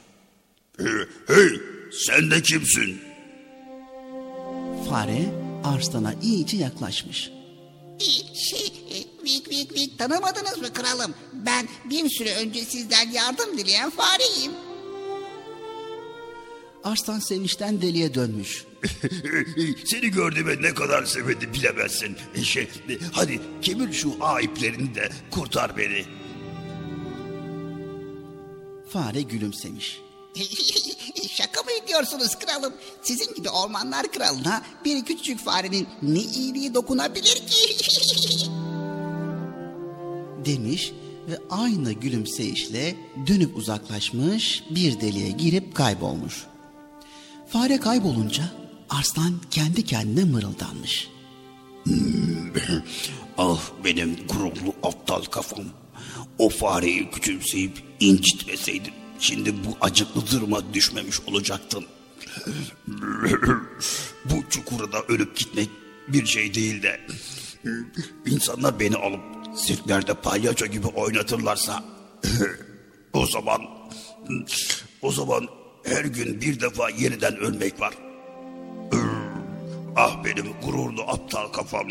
Hey, hey sen de kimsin? Fare arslana iyice yaklaşmış. Şey, vik vik vik tanımadınız mı kralım? Ben bir süre önce sizden yardım dileyen fareyim. Arslan sevinçten deliye dönmüş. *laughs* Seni gördüğüme ne kadar sevindi bilemezsin. E, Şey, e, hadi kemir şu ağ iplerini de kurtar beni. Fare gülümsemiş. *laughs* Şaka mı ediyorsunuz kralım? Sizin gibi ormanlar kralına bir küçücük farenin ne iyiliği dokunabilir ki? *laughs* demiş ve aynı gülümseyişle dönüp uzaklaşmış bir deliğe girip kaybolmuş. Fare kaybolunca arslan kendi kendine mırıldanmış. *laughs* ah benim gururlu aptal kafam. O fareyi küçümseyip incitmeseydim şimdi bu acıklı duruma düşmemiş olacaktım. *laughs* bu çukurda ölüp gitmek bir şey değil de *laughs* insanlar beni alıp sirklerde palyaço gibi oynatırlarsa o zaman o zaman her gün bir defa yeniden ölmek var. Ah benim gururlu aptal kafam.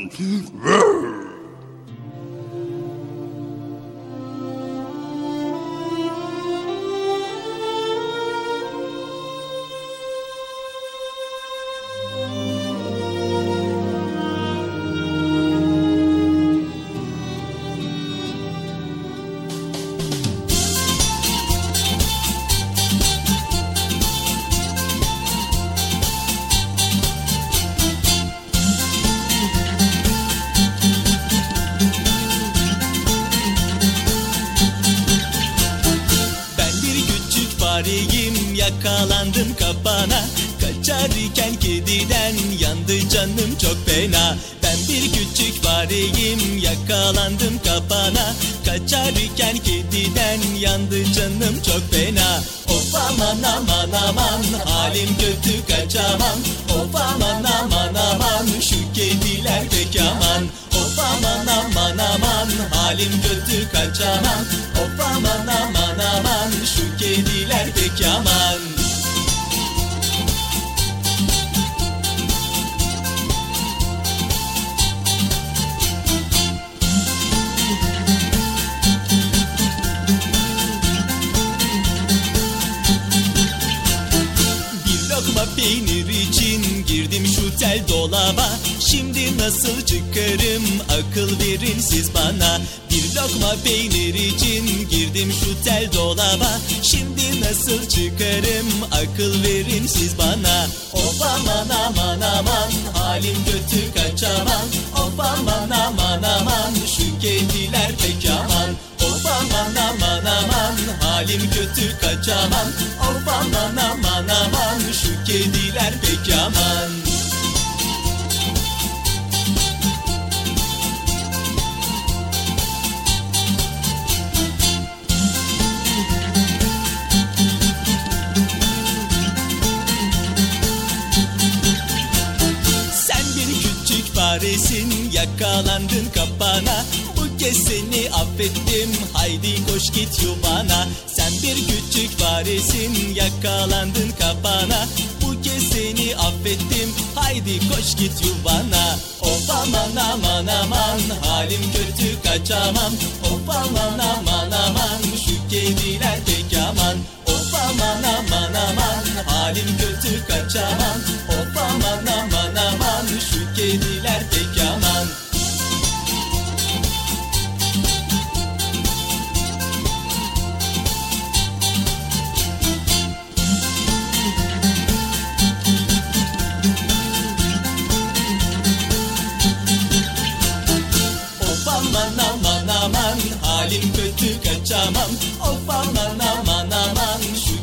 Of aman aman aman şu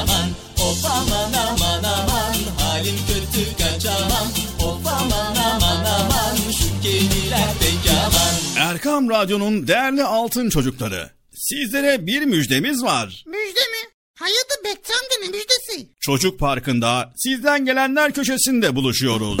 aman Of aman aman aman halim kötü kaçamam Of aman aman aman şu kediler pek aman Erkam Radyo'nun değerli altın çocukları. Sizlere bir müjdemiz var. Müjde mi? Hayırdır Bekçi amca ne müjdesi? Çocuk Parkı'nda sizden gelenler köşesinde buluşuyoruz.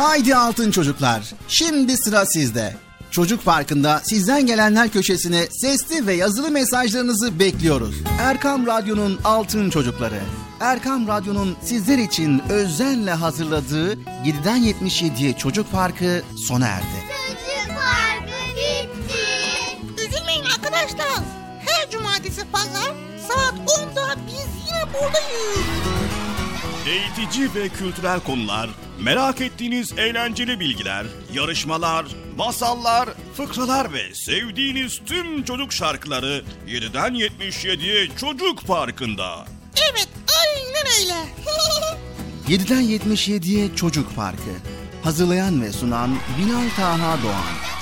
Haydi altın çocuklar. Şimdi sıra sizde. Çocuk Parkı'nda sizden gelenler köşesine sesli ve yazılı mesajlarınızı bekliyoruz. Erkam Radyo'nun altın çocukları. Erkam Radyo'nun sizler için özenle hazırladığı 7'den 77'ye Çocuk Parkı sona erdi. Çocuk parkı bitti. Üzülmeyin arkadaşlar. Her cumartesi pazar saat 10'da biz yine buradayız. Eğitici ve kültürel konular, merak ettiğiniz eğlenceli bilgiler, yarışmalar, masallar, fıkralar ve sevdiğiniz tüm çocuk şarkıları 7'den 77'ye Çocuk Parkı'nda. Evet aynen öyle. *laughs* 7'den 77'ye Çocuk Parkı. Hazırlayan ve sunan Binal Taha Doğan.